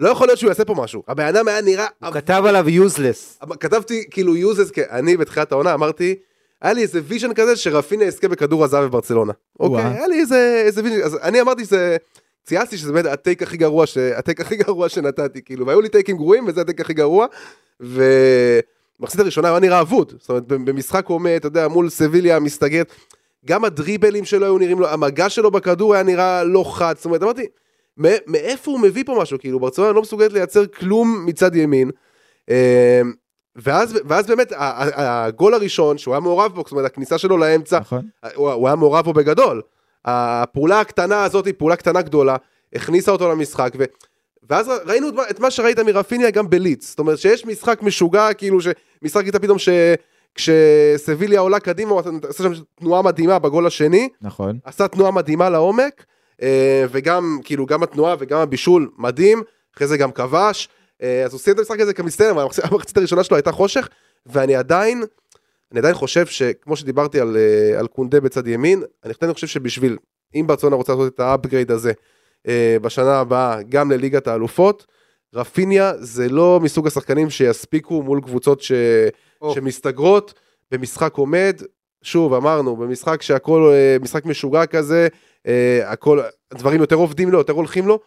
לא יכול להיות שהוא יעשה פה משהו. הבן אדם היה נראה... הוא כתב עליו useless. כתבתי כאילו יוזס, אני בתחילת העונה אמרתי, היה לי איזה vision כזה שרפיניה יזכה בכדור הזהב בברצלונה. אוקיי. היה לי איזה vision, אז אני אמרתי שזה, צייצתי שזה באמת ה take הכי גרוע, ש- ה take הכי גרוע שנתתי, כאילו, והיו לי takeים גרועים וזה ה take הכי גרוע, ומחצית הראשונה הוא היה נראה אבוד, זאת אומרת, במשחק עומד, אתה יודע, מול סביליה מסתגרת, גם הדריבלים שלו היו נראים לו, המגע שלו בכדור היה נראה לא חד, זאת אומרת, אמרתי, מא- מאיפה הוא מביא פה משהו, כאילו, ברצלונה לא מסוגלת לייצר כלום מצד ימין. אה, ואז, ואז באמת הגול הראשון שהוא היה מעורב בו, זאת אומרת הכניסה שלו לאמצע, נכון. הוא, הוא היה מעורב בו בגדול. הפעולה הקטנה הזאת היא פעולה קטנה גדולה, הכניסה אותו למשחק, ו, ואז ראינו את מה, שראית מרפיניה גם בליץ. זאת אומרת שיש משחק משוגע, כאילו שמשחק איתה פתאום ש... כשסביליה עולה קדימה, הוא עשה שם תנועה מדהימה בגול השני, נכון. עשה תנועה מדהימה לעומק, אה, וגם, כאילו, גם התנועה וגם הבישול מדהים, אחרי זה גם כבש, אה, אז הוא סיים את המשחק הזה כמצטיין, אבל המחצית הראשונה שלו הייתה חושך, ואני עדיין, אני עדיין חושב שכמו שדיברתי על, אה, על קונדה בצד ימין, אני עדיין חושב שבשביל, אם ברצלונה רוצה לעשות את ה upgrade הזה אה, בשנה הבאה, גם לליגת האלופות, רפיניה זה לא מסוג השחקנים שיספיקו מול קבוצות ש... או. שמסתגרות במשחק עומד, שוב אמרנו, במשחק שהכל, אה, משחק משוגע כזה, הכל, הדברים יותר עובדים לו, יותר הולכים לו,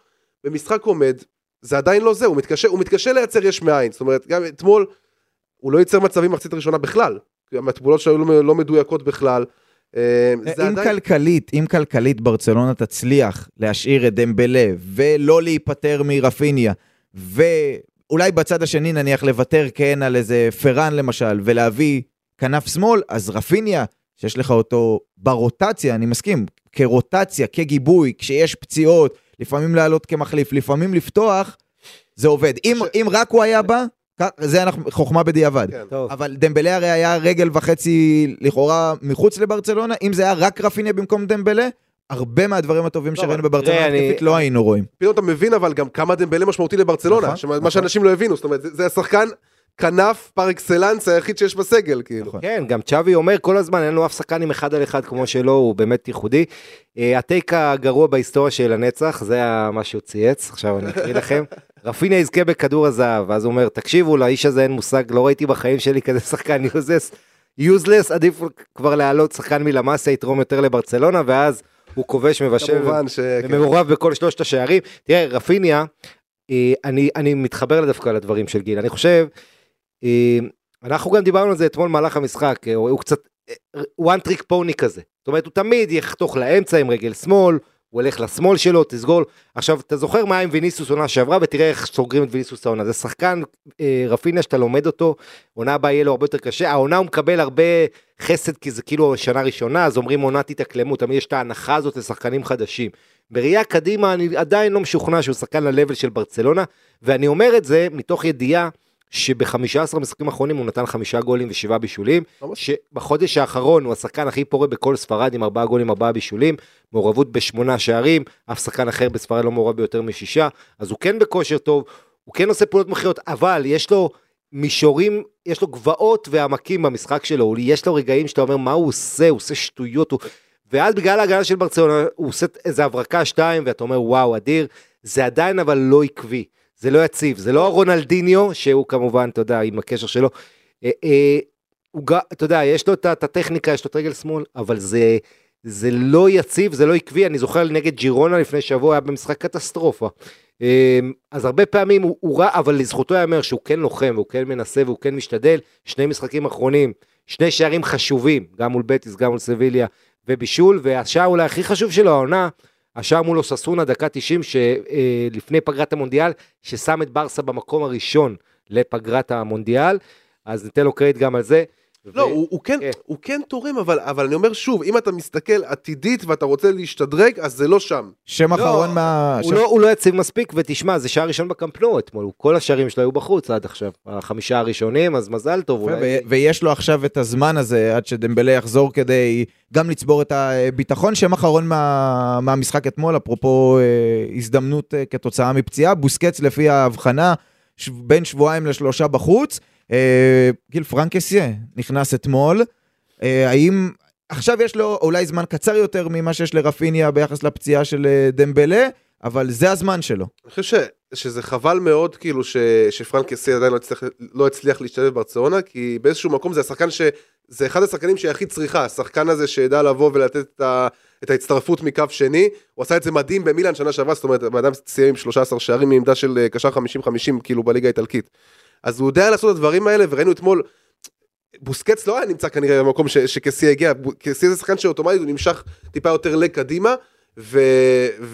במשחק עומד, זה עדיין לא זה, הוא מתקשה, הוא מתקשה לייצר יש מאין, זאת אומרת, גם אתמול, הוא לא ייצר מצבים במחצית הראשונה בכלל, התמונות שלו היו לא, לא מדויקות בכלל. אה, אם עדיין, כלכלית, אם כלכלית ברצלונה תצליח להשאיר את דמבלה ולא להיפטר מרפיניה, ואולי בצד השני נניח לוותר כן על איזה פרן למשל, ולהביא כנף שמאל, אז רפיניה, שיש לך אותו ברוטציה, אני מסכים, כרוטציה, כגיבוי, כשיש פציעות, לפעמים לעלות כמחליף, לפעמים לפתוח, זה עובד. אם, ש- אם רק הוא היה בא, זה אנחנו, חוכמה בדיעבד. כן. טוב. אבל דמבלה הרי היה רגל וחצי לכאורה מחוץ לברצלונה, אם זה היה רק רפיניה במקום דמבלה, הרבה מהדברים הטובים לא, שראינו בברצלונה התקפית לא היינו רואים. פתאום אתה מבין אבל גם כמה דמבלה משמעותי לברצלונה, נכון, שמה- נכון. מה שאנשים לא הבינו, זאת אומרת, זה, זה השחקן כנף פר אקסלנס היחיד שיש בסגל, כאילו. נכון. כן, גם צ'אבי אומר כל הזמן, אין לו אף שחקן עם אחד על אחד כמו שלו, הוא באמת ייחודי. אה, הטייק הגרוע בהיסטוריה של הנצח, זה מה שהוא צייץ, עכשיו אני אקריא לכם. רפיניה יזכה בכדור הזהב, ואז הוא אומר, תקשיבו, לאיש הזה אין מושג, לא ראיתי בחיים שלי כזה שחקן יוזלס, יוזלס, עדיף כבר להעלות שחקן מלמאסיה, יתרום יותר לברצלונה, ואז הוא כובש, מבשל, ש... כן. ומעורב בכל שלושת השערים. תראה, רפיניה, אה, אני, אני מתחבר דווקא לדברים של גיל, אני חושב, אה, אנחנו גם דיברנו על זה אתמול במהלך המשחק, אה, הוא קצת one trick pony כזה. זאת אומרת, הוא תמיד יחתוך לאמצע עם רגל שמאל, הוא הולך לשמאל שלו, תסגור. עכשיו, אתה זוכר מה עם ויניסוס עונה שעברה, ותראה איך סוגרים את ויניסוס העונה. זה שחקן אה, רפיניה שאתה לומד אותו, עונה הבאה יהיה לו הרבה יותר קשה. העונה הוא מקבל הרבה חסד, כי זה כאילו שנה ראשונה, אז אומרים עונת התאקלמות, תמיד יש את ההנחה הזאת לשחקנים חדשים. בראייה קדימה, אני עדיין לא משוכנע שהוא שחקן ל-level של ברצלונה, ואני אומר את זה מתוך ידיעה שב-15 משחקים האחרונים הוא נתן חמישה גולים ושבעה בישולים. שבחודש האחרון הוא השחקן הכי פורה בכל ספרד עם ארבעה גולים, ארבעה בישולים, מעורבות בשמונה שערים, אף שחקן אחר בספרד לא מעורב ביותר משישה, אז הוא כן בכושר טוב, הוא כן עושה פעולות מכריעות, אבל יש לו מישורים, יש לו גבעות ועמקים במשחק שלו, יש לו רגעים שאתה אומר מה הוא עושה, הוא עושה שטויות, הוא... ואז בגלל ההגנה של ברצלונה הוא עושה איזה הברקה שתיים ואתה אומר וואו אדיר, זה עדיין אבל לא עקבי, זה לא יציב, זה לא רונלדיניו, שהוא כמובן, אתה יודע, עם הקשר שלו, אה, אה, הוא, אתה יודע, יש לו את הטכניקה, יש לו את רגל שמאל, אבל זה, זה לא יציב, זה לא עקבי, אני זוכר נגד ג'ירונה לפני שבוע, היה במשחק קטסטרופה. אה, אז הרבה פעמים הוא, הוא רע, אבל לזכותו ייאמר שהוא כן לוחם, והוא כן מנסה, והוא כן משתדל. שני משחקים אחרונים, שני שערים חשובים, גם מול בטיס, גם מול סביליה, ובישול, והשער אולי הכי חשוב שלו, העונה, השער מול אוססונה, דקה 90, שלפני פגרת המונדיאל, ששם את ברסה במקום הראשון לפגרת המונדיאל, אז ניתן לו קרדיט גם על זה. לא, ו- הוא, הוא, כן, כן. הוא כן תורם, אבל, אבל אני אומר שוב, אם אתה מסתכל עתידית ואתה רוצה להשתדרג, אז זה לא שם. שם אחרון מה... הוא שם- לא, הוא לא יציב מספיק, ותשמע, זה שער ראשון בקמפנו אתמול, כל השערים שלו היו בחוץ עד עכשיו, החמישה הראשונים, אז מזל טוב, ו- אולי... ויש לו עכשיו את הזמן הזה עד שדמבלה יחזור כדי גם לצבור את הביטחון. שם אחרון מה, מהמשחק אתמול, אפרופו אה, הזדמנות אה, כתוצאה מפציעה, בוסקץ לפי ההבחנה, ש... בין שבועיים לשלושה בחוץ. אה, גיל פרנקסיה נכנס אתמול. אה, האם עכשיו יש לו אולי זמן קצר יותר ממה שיש לרפיניה ביחס לפציעה של אה, דמבלה, אבל זה הזמן שלו. אני חושב שזה חבל מאוד, כאילו, ש, שפרנק קסי עדיין לא הצליח, לא הצליח להשתלב בברצלונה, כי באיזשהו מקום זה השחקן ש... זה אחד השחקנים שהיא הכי צריכה, השחקן הזה שידע לבוא ולתת את, ה, את ההצטרפות מקו שני, הוא עשה את זה מדהים במילאן שנה שעברה, זאת אומרת, הבן אדם סיים עם 13 שערים מעמדה של קשר 50-50, כאילו בליגה האיטלקית. אז הוא יודע לעשות את הדברים האלה, וראינו אתמול, בוסקטס לא היה נמצא כנראה במקום ש- שקסייה הגיע, בו- קסייה זה שחקן שאוטומטית הוא נמשך טיפה יותר לקדימה, ו,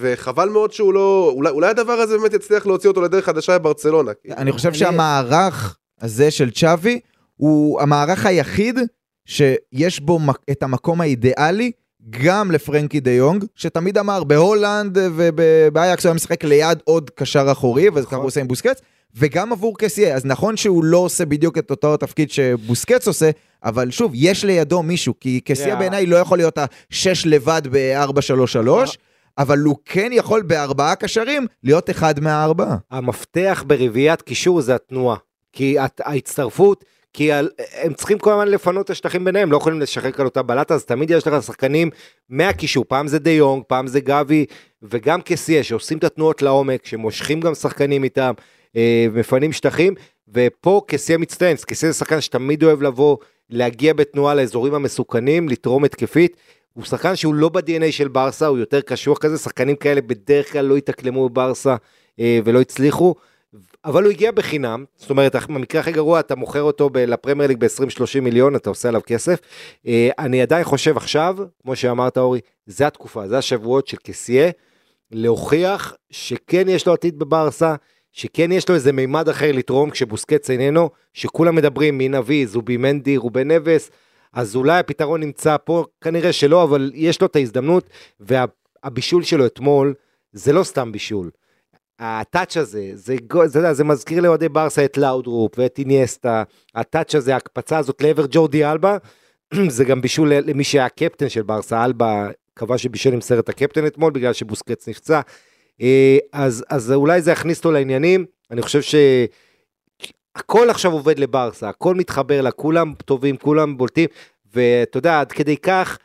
וחבל מאוד שהוא לא, אולי, אולי הדבר הזה באמת יצליח להוציא אותו לדרך חדשה בברצלונה. אני חושב אני- שהמערך הזה של צ'אבי הוא המערך היחיד שיש בו את המקום האידיאלי גם לפרנקי דה יונג, שתמיד אמר בהולנד ובאייאקס הוא היה משחק ליד עוד קשר אחורי, וזה ככה הוא עושה עם בוסקטס, וגם עבור קסיה. אז נכון שהוא לא עושה בדיוק את אותו התפקיד שבוסקץ עושה, אבל שוב, יש לידו מישהו, כי קסיה Yeah. בעיניי לא יכול להיות השש לבד ב-4-3-3, אבל הוא כן יכול בארבעה קשרים להיות אחד מהארבעה. המפתח ברביעיית קישור זה התנועה. כי ההצטרפות, כי על- הם צריכים כל הזמן לפנות את השטחים ביניהם, לא יכולים לשחק על אותה בלטה, אז תמיד יש לך שחקנים מהקישור, פעם זה דה יונג, פעם זה גבי, וגם קסיה, שעושים את התנועות לעומק, שמושכים גם שחקנים איתם, מפנים שטחים, ופה קסיה מצטיין, קסיה זה שחקן שתמיד אוהב לבוא, להגיע בתנועה לאזורים המסוכנים, לתרום התקפית. הוא שחקן שהוא לא ב-DNA של ברסה, הוא יותר קשוח כזה, שחקנים כאלה בדרך כלל לא התאקלמו בברסה אה, ולא הצליחו, אבל הוא הגיע בחינם, זאת אומרת, במקרה הכי גרוע אתה מוכר אותו לפרמייר ליג ב-20-30 מיליון, אתה עושה עליו כסף. אה, אני עדיין חושב עכשיו, כמו שאמרת אורי, זה התקופה, זה השבועות של קסיה, להוכיח שכן יש לו עתיד בברסה, שכן יש לו איזה מימד אחר לתרום כשבוסקץ איננו, שכולם מדברים מי נביא, זובי מנדי, רובן נבס, אז אולי הפתרון נמצא פה, כנראה שלא, אבל יש לו את ההזדמנות, והבישול שלו אתמול, זה לא סתם בישול. הטאץ' הזה, זה, זה, זה, זה מזכיר לאוהדי ברסה את לאודרופ ואת איניאסטה, הטאץ' הזה, ההקפצה הזאת לעבר ג'ורדי אלבה, זה גם בישול למי שהיה הקפטן של ברסה, אלבה קבע שבישל עם סרט הקפטן אתמול בגלל שבוסקץ נפצע, אז, אז אולי זה יכניס אותו לעניינים, אני חושב שהכל עכשיו עובד לברסה, הכל מתחבר לה, כולם טובים, כולם בולטים, ואתה יודע, עד כדי כך,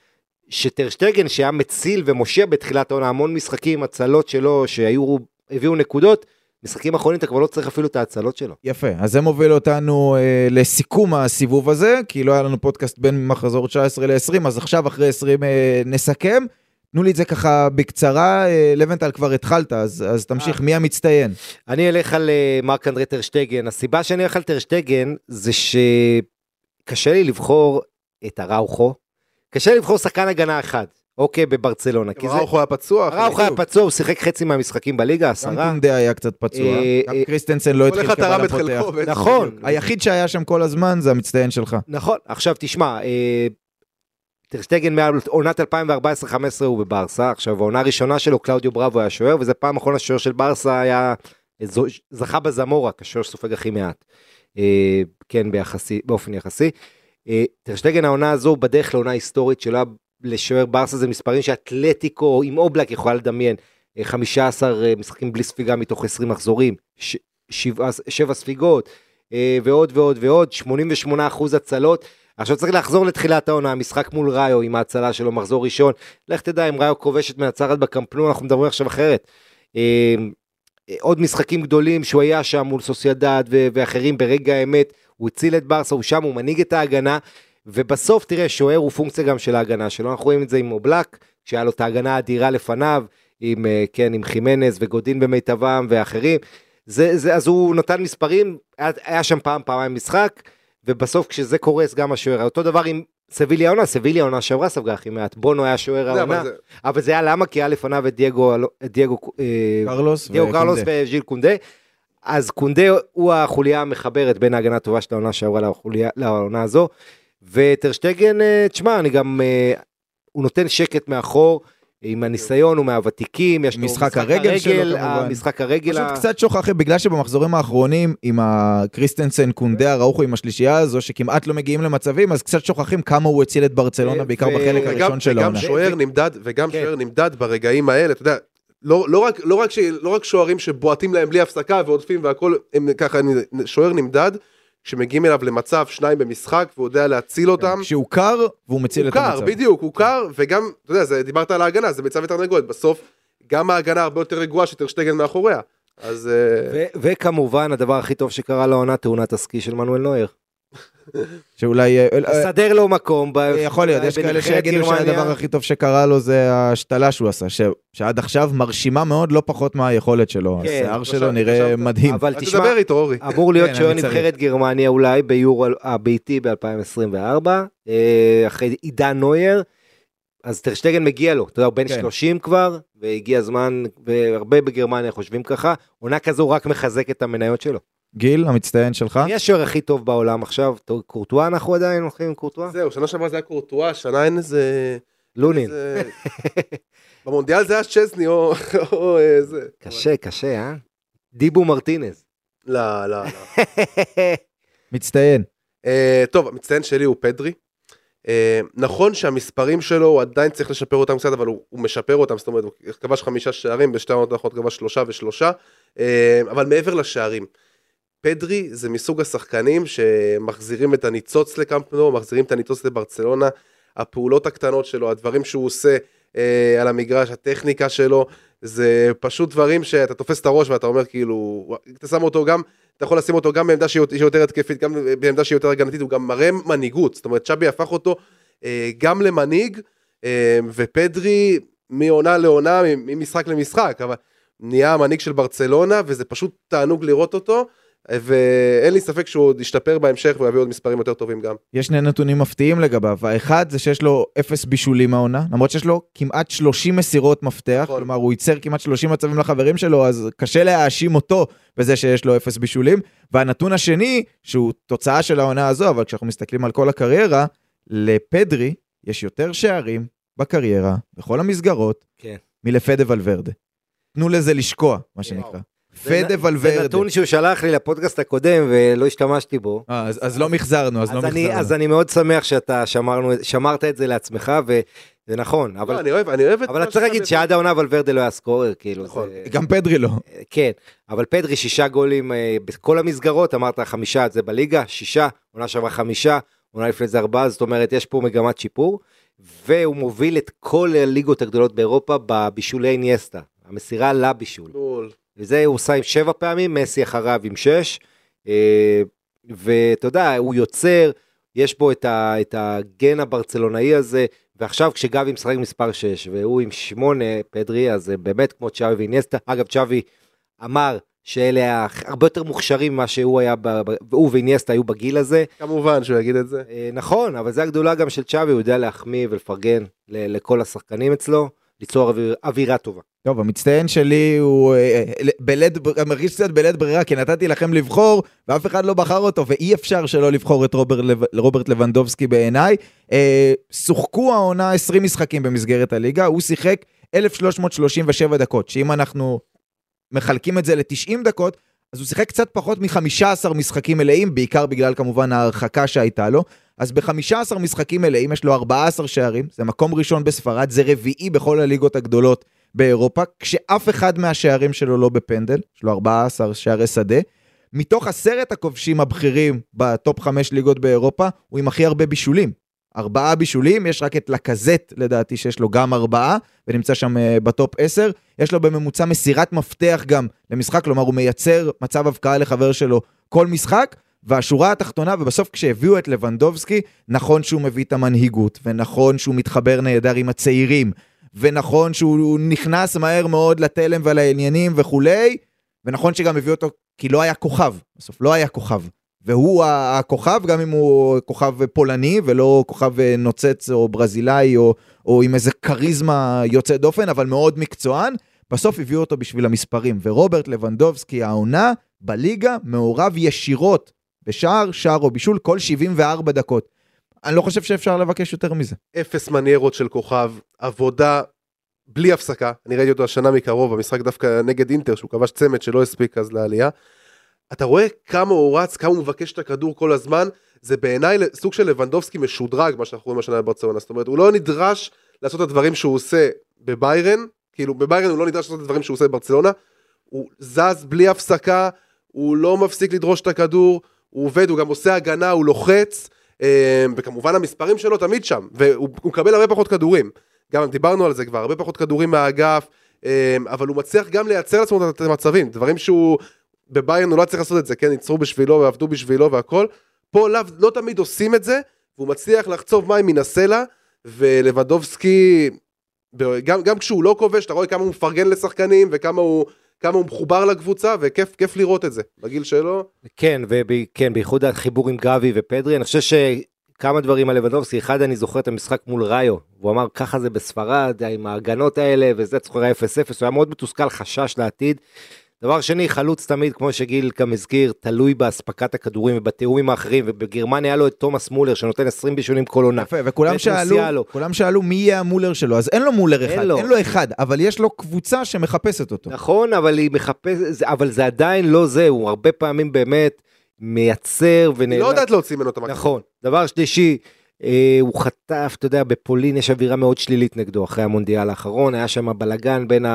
שטרשטגן שהיה מציל ומושיע בתחילת העונה המון משחקים, הצלות שלו שהיו, הביאו נקודות, משחקים אחרונים אתה כבר לא צריך אפילו את ההצלות שלו. יפה, אז זה מוביל אותנו אה, לסיכום הסיבוב הזה, כי לא היה לנו פודקאסט בין מחזור 19 ל-20, אז עכשיו אחרי 20 אה, נסכם. תנו לי את זה ככה בקצרה, אה, לוונטל כבר התחלת, אז, אז תמשיך, מי המצטיין? אני אלך על אה, מרק אנדרי טרשטגן. הסיבה שאני אלך על טרשטגן זה שקשה לי לבחור את אראוחו. קשה לי לבחור שחקן הגנה אחד, אוקיי, בברצלונה. אראוחו היה פצוע. אראוחו היה. פצוע, הוא שיחק חצי מהמשחקים בליגה, גם עשרה. קונדה היה קצת פצוע, אה, גם אה, קריסטנסן לא התחיל. חלקו. בעצם. נכון. היחיד שהיה שם כל הזמן זה המצטיין שלך. נכון, עכשיו תשמע, אה, טרשטגן מעונת 2014-2015 הוא בברסה, עכשיו העונה הראשונה שלו קלאודיו בראבו היה שוער, וזה פעם אחרונה שוער של ברסה היה, זכה בסמורה כשוער שסופג הכי מעט, אה, כן ביחסי, באופן יחסי. אה, טרשטגן העונה הזו בדרך לעונה היסטורית שלו לשוער ברסה זה מספרים שאתלטיקו עם אובלק יכולה לדמיין, אה, 15 משחקים בלי ספיגה מתוך 20 מחזורים, ש- שבעה- שבע ספיגות, אה, ועוד ועוד ועוד, 88% הצלות. עכשיו צריך לחזור לתחילת העונה, המשחק מול ראיו עם ההצלה שלו, מחזור ראשון. לך תדע אם ראיו כובשת מנצחת בקמפנו, אנחנו מדברים עכשיו אחרת. אה, עוד משחקים גדולים שהוא היה שם מול סוסיידד ואחרים ברגע האמת, הוא הציל את ברסה, הוא שם, הוא מנהיג את ההגנה, ובסוף תראה, שוער הוא פונקציה גם של ההגנה שלו, אנחנו רואים את זה עם אובלק, שהיה לו את ההגנה האדירה לפניו, עם, אה, כן, עם חימנז וגודין במיטבם ואחרים. זה, זה, אז הוא נתן מספרים, היה שם פעם, פעמיים משחק, ובסוף כשזה קורס גם השוער, אותו דבר עם סביליה העונה, סביליה העונה שעברה ספגה הכי מעט, בונו היה שוער העונה, אבל זה- אבל זה היה למה? כי היה לפניו את דייגו, את דייגו, אה, קרלוס דייגו קרלוס. וז'יל קונדה. אז קונדה הוא החוליה המחברת בין ההגנה הטובה של העונה שעברה לחוליה- לעונה הזו. וטרשטגן, אה, תשמע, אני גם, אה, הוא נותן שקט מאחור, עם הניסיון, הוא מהוותיקים, יש לו משחק הרגל שלו, כמובן. המשחק הרגל, פשוט ה- קצת שוכחים, בגלל שבמחזורים האחרונים, עם הקריסטנסן, קונדה, הראוכו, עם השלישייה הזו, שכמעט לא מגיעים למצבים, אז קצת שוכחים כמה הוא הציל את ברצלונה, ו- בעיקר ו- בחלק וגם- הראשון של וגם העונה. שוער נמדד, וגם כן. שוער נמדד ברגעים האלה, אתה יודע, לא, לא, רק, לא, רק ש, לא רק שוערים שבועטים להם בלי הפסקה ועודפים והכל, הם ככה, אני- שוער נמדד, כשמגיעים אליו למצב שניים במשחק והוא יודע להציל אותם. כשהוא קר, והוא מציל הוא את קר, המצב. בדיוק, הוא קר, וגם, אתה יודע, זה, דיברת על ההגנה, זה ביצה ותרנגולת, בסוף, גם ההגנה הרבה יותר רגועה שטרשטגן מאחוריה. אז אה, וכמובן, הדבר הכי טוב שקרה לעונה, תאונת הסקי של מנואל נויר. שאולי... אה, אה, סדר לו מקום. יכול להיות, יש כאלה שיגידו. שהדבר הכי טוב שקרה לו זה ההשתלה שהוא עשה, שעד עכשיו מרשימה מאוד, לא פחות מהיכולת שלו. כן, השיער חשב- שלו נראה. מדהים. אבל תשמע, תדבר איתו, אורי. אמור להיות כן, שוער. נבחרת גרמניה אולי ביורו הביתי ב-2024, אחרי עידן נויר. אז טרשטגן מגיע לו, אתה יודע, הוא בן כן. 30 כבר, והגיע הזמן, והרבה בגרמניה חושבים ככה, עונה כזו רק מחזק את המניות שלו. גיל, המצטיין שלך? מי השוער הכי טוב בעולם עכשיו? קורטואה אנחנו עדיין הולכים עם קורטואה? זהו, שנה שעברה זה היה קורטואה, שנה אין איזה... לונין. איזה- במונדיאל זה היה צ'זני או או, אה, זה. קשה, קשה, אה? דיבו מרטינז. לא, לא, לא. מצטיין. אה, טוב, המצטיין שלי הוא פדרי. אה, נכון שהמספרים שלו, הוא עדיין צריך לשפר אותם קצת, אבל הוא, הוא משפר אותם, זאת אומרת, הוא כבש חמישה שערים, בשתי העונות האחרונות כבש שלושה ושלושה, אה, אבל מעבר לשערים, פדרי זה מסוג השחקנים שמחזירים את הניצוץ לקמפנו, מחזירים את הניצוץ לברצלונה, הפעולות הקטנות שלו, הדברים שהוא עושה אה, על המגרש, הטכניקה שלו, זה פשוט דברים שאתה תופס את הראש ואתה אומר כאילו, אתה שם אותו גם, אתה יכול לשים אותו גם בעמדה שהיא יותר התקפית, גם בעמדה שהיא יותר הגנתית, הוא גם מראה מנהיגות, זאת אומרת צ'אבי הפך אותו אה, גם למנהיג, אה, ופדרי מעונה לעונה, ממשחק למשחק, אבל נהיה המנהיג של ברצלונה, וזה פשוט תענוג לראות אותו, ואין לי ספק שהוא עוד ישתפר בהמשך ויביא עוד מספרים יותר טובים גם. יש שני נתונים מפתיעים לגביו. האחד זה שיש לו אפס בישולים העונה, למרות שיש לו כמעט 30 מסירות מפתח, נכון. כלומר הוא ייצר כמעט 30 מצבים לחברים שלו, אז קשה להאשים אותו בזה שיש לו אפס בישולים. והנתון השני, שהוא תוצאה של העונה הזו, אבל כשאנחנו מסתכלים על כל הקריירה, לפדרי יש יותר שערים בקריירה, בכל המסגרות, כן. מלפדה ולוורדה. תנו לזה לשקוע, מה שנקרא. פדה זה ולוורדה. נתון שהוא שלח לי לפודקאסט הקודם ולא השתמשתי בו. אה, אז, אז לא מחזרנו, אז, אז, לא אני, מחזרנו. אז אני מאוד שמח שאתה שמרנו, שמרת את זה לעצמך, וזה נכון, אבל... לא, אני אוהב, אני אוהב את אבל אתה צריך להגיד שעד העונה ולוורדה לא היה סקורר, כאילו, נכון. זה, גם פדרי לא. כן, אבל פדרי שישה גולים אה, בכל המסגרות, אמרת חמישה זה בליגה, שישה, עונה שעברה חמישה, עונה לפני זה ארבעה, זאת אומרת יש פה מגמת שיפור, והוא מוביל את כל הליגות הגדולות באירופה בבישולי ניאסטה, המסירה לבישול. בול. וזה הוא עושה עם שבע פעמים, מסי אחריו עם שש. אה, ואתה יודע, הוא יוצר, יש בו את, ה, את הגן הברצלונאי הזה, ועכשיו כשגבי משחק מספר 6 והוא עם 8 פדרי, אז באמת כמו צ'אבי ואיניאסטה. אגב, צ'אבי אמר שאלה הרבה יותר מוכשרים ממה שהוא היה, הוא ואיניאסטה היו בגיל הזה. כמובן שהוא יגיד את זה. אה, נכון, אבל זה הגדולה גם של צ'אבי, הוא יודע להחמיא ולפרגן לכל השחקנים אצלו, ליצור אוויר, אווירה טובה. טוב, המצטיין שלי הוא אה, אה, בלית, מרגיש קצת בלית ברירה, כי נתתי לכם לבחור, ואף אחד לא בחר אותו, ואי אפשר שלא לבחור את רוברט, רוברט לבנדובסקי בעיניי. אה, שוחקו העונה 20 משחקים במסגרת הליגה, הוא שיחק 1,337 דקות, שאם אנחנו מחלקים את זה ל-90 דקות, אז הוא שיחק קצת פחות מ-15 משחקים מלאים, בעיקר בגלל כמובן ההרחקה שהייתה לו. אז ב-15 משחקים מלאים יש לו 14 שערים, זה מקום ראשון בספרד, זה רביעי בכל הליגות הגדולות באירופה, כשאף אחד מהשערים שלו לא בפנדל, יש לו 14 שערי שדה. מתוך עשרת הכובשים הבכירים בטופ 5 ליגות באירופה, הוא עם הכי הרבה בישולים. ארבעה בישולים, יש רק את לקזט לדעתי שיש לו גם ארבעה, ונמצא שם uh, בטופ 10. יש לו בממוצע מסירת מפתח גם למשחק, כלומר הוא מייצר מצב הבקעה לחבר שלו כל משחק. והשורה התחתונה, ובסוף כשהביאו את לבנדובסקי, נכון שהוא מביא את המנהיגות, ונכון שהוא מתחבר נהדר עם הצעירים, ונכון שהוא נכנס מהר מאוד לתלם ולעניינים וכולי, ונכון שגם הביאו אותו כי לא היה כוכב, בסוף לא היה כוכב. והוא הכוכב, גם אם הוא כוכב פולני ולא כוכב נוצץ או ברזילאי או, או עם איזה כריזמה יוצאת דופן, אבל מאוד מקצוען, בסוף הביאו אותו בשביל המספרים. ורוברט לבנדובסקי, העונה בליגה, מעורב ישירות בשער, שער או בישול כל 74 דקות. אני לא חושב שאפשר לבקש יותר מזה. אפס מניירות של כוכב, עבודה בלי הפסקה, אני ראיתי אותו השנה מקרוב, במשחק דווקא נגד אינטר, שהוא כבש צמד שלא הספיק אז לעלייה. אתה רואה כמה הוא רץ, כמה הוא מבקש את הכדור כל הזמן, זה בעיניי סוג של לבנדובסקי משודרג, מה שאנחנו רואים השנה בברצלונה, זאת אומרת, הוא לא נדרש לעשות את הדברים שהוא עושה בביירן, כאילו בביירן הוא לא נדרש לעשות את הדברים שהוא עושה בברצלונה, הוא זז בלי הפסקה, הוא לא מפסיק לדרוש את הכדור, הוא עובד, הוא גם עושה הגנה, הוא לוחץ, אה, וכמובן המספרים שלו תמיד שם, והוא מקבל הרבה פחות כדורים. גם דיברנו על זה כבר, הרבה פחות כדורים מהאגף, אה, אבל הוא מצליח גם לייצר לעצמו את המצבים, דברים שהוא, בביירן הוא לא צריך לעשות את זה, כן, ייצרו בשבילו ועבדו בשבילו והכל. פה לא, לא תמיד עושים את זה, והוא מצליח לחצוב מים מן הסלע, ולבדובסקי, גם, גם כשהוא לא כובש, אתה רואה כמה הוא מפרגן לשחקנים, וכמה הוא, כמה הוא מחובר לקבוצה, וכיף כיף לראות את זה, בגיל שלו. כן, וכן, בייחוד החיבור עם גבי ופדרי, אני חושב שכמה דברים על לבנדובסקי, אחד אני זוכר את המשחק מול ראיו, והוא אמר ככה זה בספרד, עם ההגנות האלה, וזה צחורה 0-0, הוא היה מאוד מתוסכל, חשש לעתיד. דבר שני, חלוץ תמיד, כמו שגיל גם הזכיר, תלוי באספקת הכדורים ובתיאומים האחרים, ובגרמניה היה לו את תומאס מולר שנותן 20 בישולים כל עונה. יפה, וכולם שאלו, כולם שאלו מי יהיה המולר שלו, אז אין לו מולר אחד, אין לו, אין לו אחד, אבל יש לו קבוצה שמחפשת אותו. נכון, אבל היא מחפשת, אבל זה עדיין לא זה, הוא הרבה פעמים באמת מייצר. היא לא יודעת להוציא ממנו את המקום. נכון. דבר שלישי, הוא חטף, אתה יודע, בפולין יש אווירה מאוד שלילית נגדו אחרי המונדיאל האחרון, היה שם בלאגן בין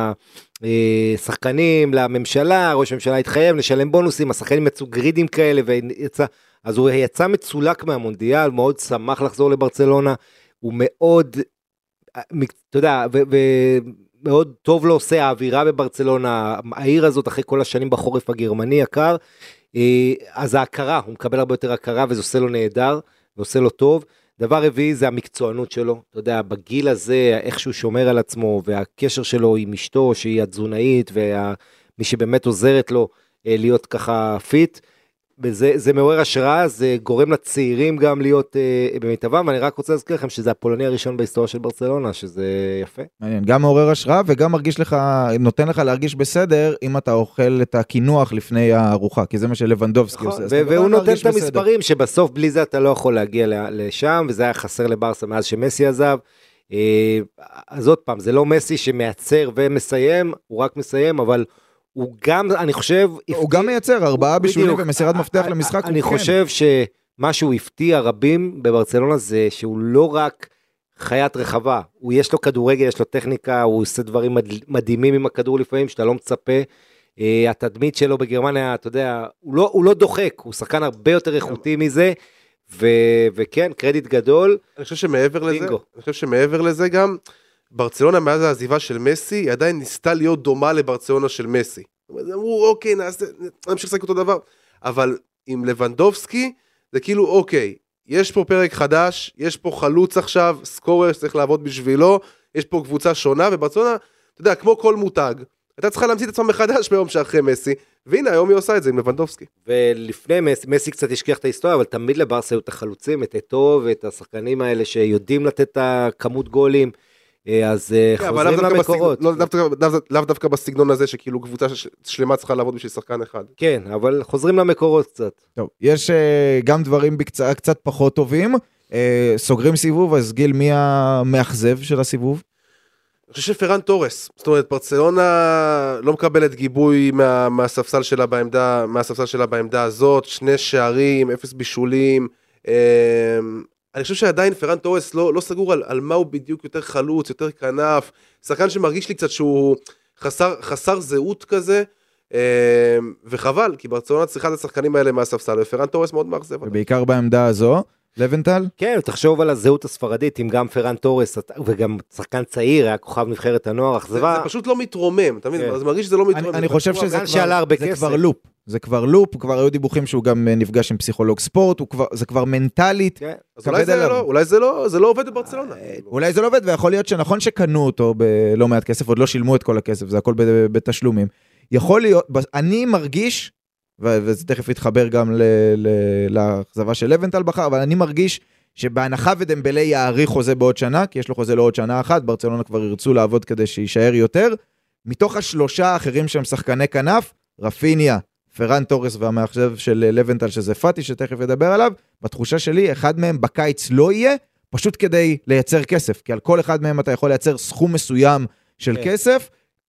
השחקנים לממשלה, ראש הממשלה התחייב לשלם בונוסים, השחקנים יצאו גרידים כאלה, ויצא, אז הוא יצא מצולק מהמונדיאל, מאוד שמח לחזור לברצלונה, הוא מאוד, אתה יודע, ומאוד טוב לו עושה האווירה בברצלונה, העיר הזאת אחרי כל השנים בחורף הגרמני הקר, אה, אז ההכרה, הוא מקבל הרבה יותר הכרה וזה עושה לו נהדר, ועושה לו טוב. דבר רביעי זה המקצוענות שלו, אתה יודע, בגיל הזה, איך שהוא שומר על עצמו, והקשר שלו עם אשתו, שהיא התזונאית, ומי שבאמת עוזרת לו אה, להיות ככה fit. וזה זה מעורר השראה, זה גורם לצעירים גם להיות אה, במיטבם, ואני רק רוצה להזכיר לכם שזה הפולני הראשון בהיסטוריה של ברצלונה, שזה יפה. מעניין, גם מעורר השראה וגם מרגיש לך, נותן לך להרגיש בסדר אם אתה אוכל את הקינוח לפני הארוחה, כי זה מה שלבנדובסקי נכון, עושה. והוא נותן את המספרים שבסוף בלי זה אתה לא יכול להגיע לשם, וזה היה חסר לברסה מאז שמסי עזב. אה, אז עוד פעם, זה לא מסי שמייצר ומסיים, הוא רק מסיים, אבל... הוא גם, אני חושב... הוא הפתיע... גם מייצר ארבעה בישולים ומסירת מפתח למשחק. אני. חושב שמה שהוא הפתיע רבים בברצלונה זה שהוא לא רק חיית רחבה, הוא יש לו כדורגל, יש לו טכניקה, הוא עושה דברים מדהימים עם הכדור לפעמים שאתה לא מצפה. Uh, התדמית שלו בגרמניה, אתה יודע, הוא לא, הוא לא דוחק, הוא שחקן הרבה יותר איכותי מזה, ו, וכן, קרדיט גדול. אני חושב שמעבר לזה, אני חושב שמעבר לזה גם, ברצלונה מאז העזיבה של מסי, היא עדיין ניסתה להיות דומה לברצלונה של מסי. אמרו, אוקיי, נעשה, נמשיך לשחק אותו דבר. אבל עם לבנדובסקי, זה כאילו, אוקיי, יש פה פרק חדש, יש פה חלוץ עכשיו, סקורר שצריך לעבוד בשבילו, יש פה קבוצה שונה, וברצונה, אתה יודע, כמו כל מותג, הייתה צריכה להמציא את עצמה מחדש ביום שאחרי מסי, והנה, היום היא עושה את זה עם לבנדובסקי. ולפני מסי, מסי קצת השכיח את ההיסטוריה, אבל תמיד לברסה היו את החלוצים, את אתו ואת השחקנים האלה שיודעים לתת את הכמות גולים, אז אה, כן, חוזרים למקורות. לא, לאו דווקא- בסגנון הזה, שכאילו קבוצה שלמה צריכה לעבוד בשביל שחקן אחד. כן, אבל חוזרים למקורות קצת. טוב, יש אה, גם דברים בקצרה קצת פחות טובים. אה, סוגרים סיבוב, אז גיל, מי המאכזב של הסיבוב? אני חושב שפרן תורס, זאת אומרת ברצלונה לא מקבלת גיבוי מה, מהספסל שלה בעמדה, מהספסל שלה בעמדה הזאת, שני שערים, אפס בישולים. אני חושב שעדיין פרן תורס לא, לא סגור על, על מה הוא בדיוק יותר חלוץ, יותר כנף, שחקן שמרגיש לי קצת שהוא חסר, חסר זהות כזה, אה, וחבל, כי ברצלונה צריכה את השחקנים האלה מהספסל, ופרן תורס מאוד מאכזב. ובעיקר בעמדה הזו. לבנטל? כן, תחשוב על הזהות הספרדית, אם גם פרן תורס וגם שחקן צעיר, היה כוכב נבחרת הנוער, זה, אכזבה. זה פשוט לא מתרומם, אתה מבין? כן. זה מרגיש שזה לא מתרומם. אני, זה אני חושב. שזה כבר, זה. כבר לופ. זה כבר לופ, כבר היו דיווחים שהוא גם אה, נפגש עם פסיכולוג ספורט, כבר, זה כבר מנטלית. כן. אז אולי זה. לא, אולי זה לא, זה לא עובד בברצלונה. אולי זה לא עובד, ויכול להיות שנכון שקנו אותו בלא מעט כסף, עוד לא שילמו את כל הכסף, זה הכל בתשלומים. יכול להיות, אני מרגיש, וזה תכף יתחבר גם לאכזבה של לבנטל בחר, אבל אני מרגיש שבהנחה ודמבלי יאריך חוזה בעוד שנה, כי יש לו חוזה לעוד שנה אחת, ברצלונה כבר ירצו לעבוד כדי שיישאר יותר. מתוך השלושה האחרים שהם שחקני כנף, רפיניה, פרן תורס והמאכזב של לבנטל, שזה פאטי, שתכף ידבר עליו, בתחושה שלי, אחד מהם בקיץ לא יהיה, פשוט כדי לייצר כסף, כי על כל אחד מהם אתה יכול לייצר סכום מסוים של כן. כסף,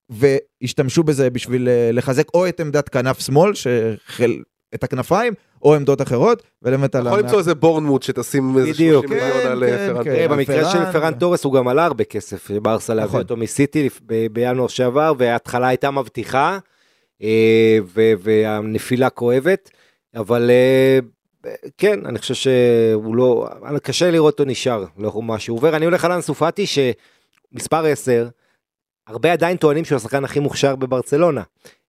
והשתמשו בזה בשביל אה, לחזק או את עמדת כנף שמאל, שחל... את הכנפיים, או עמדות אחרות, ולבנטל... יכול למצוא איזה בורנמוט שתשים איזה בדיוק. 30 מיליון כן, על כן, פרן כן. תורס. במקרה פרן- של פרן תורס הוא גם עלה הרבה כסף, ברסה להביא נכון. אותו מסיטי בינואר שעבר, וההתחלה הייתה מבטיחה, אה, והנפילה כואבת, אבל אה, כן, אני חושב שהוא לא, קשה לראות אותו נשאר, לא מה שהוא עובר. אני הולך על אנסו פאטי, שמספר 10, הרבה עדיין טוענים שהוא השחקן הכי מוכשר בברצלונה,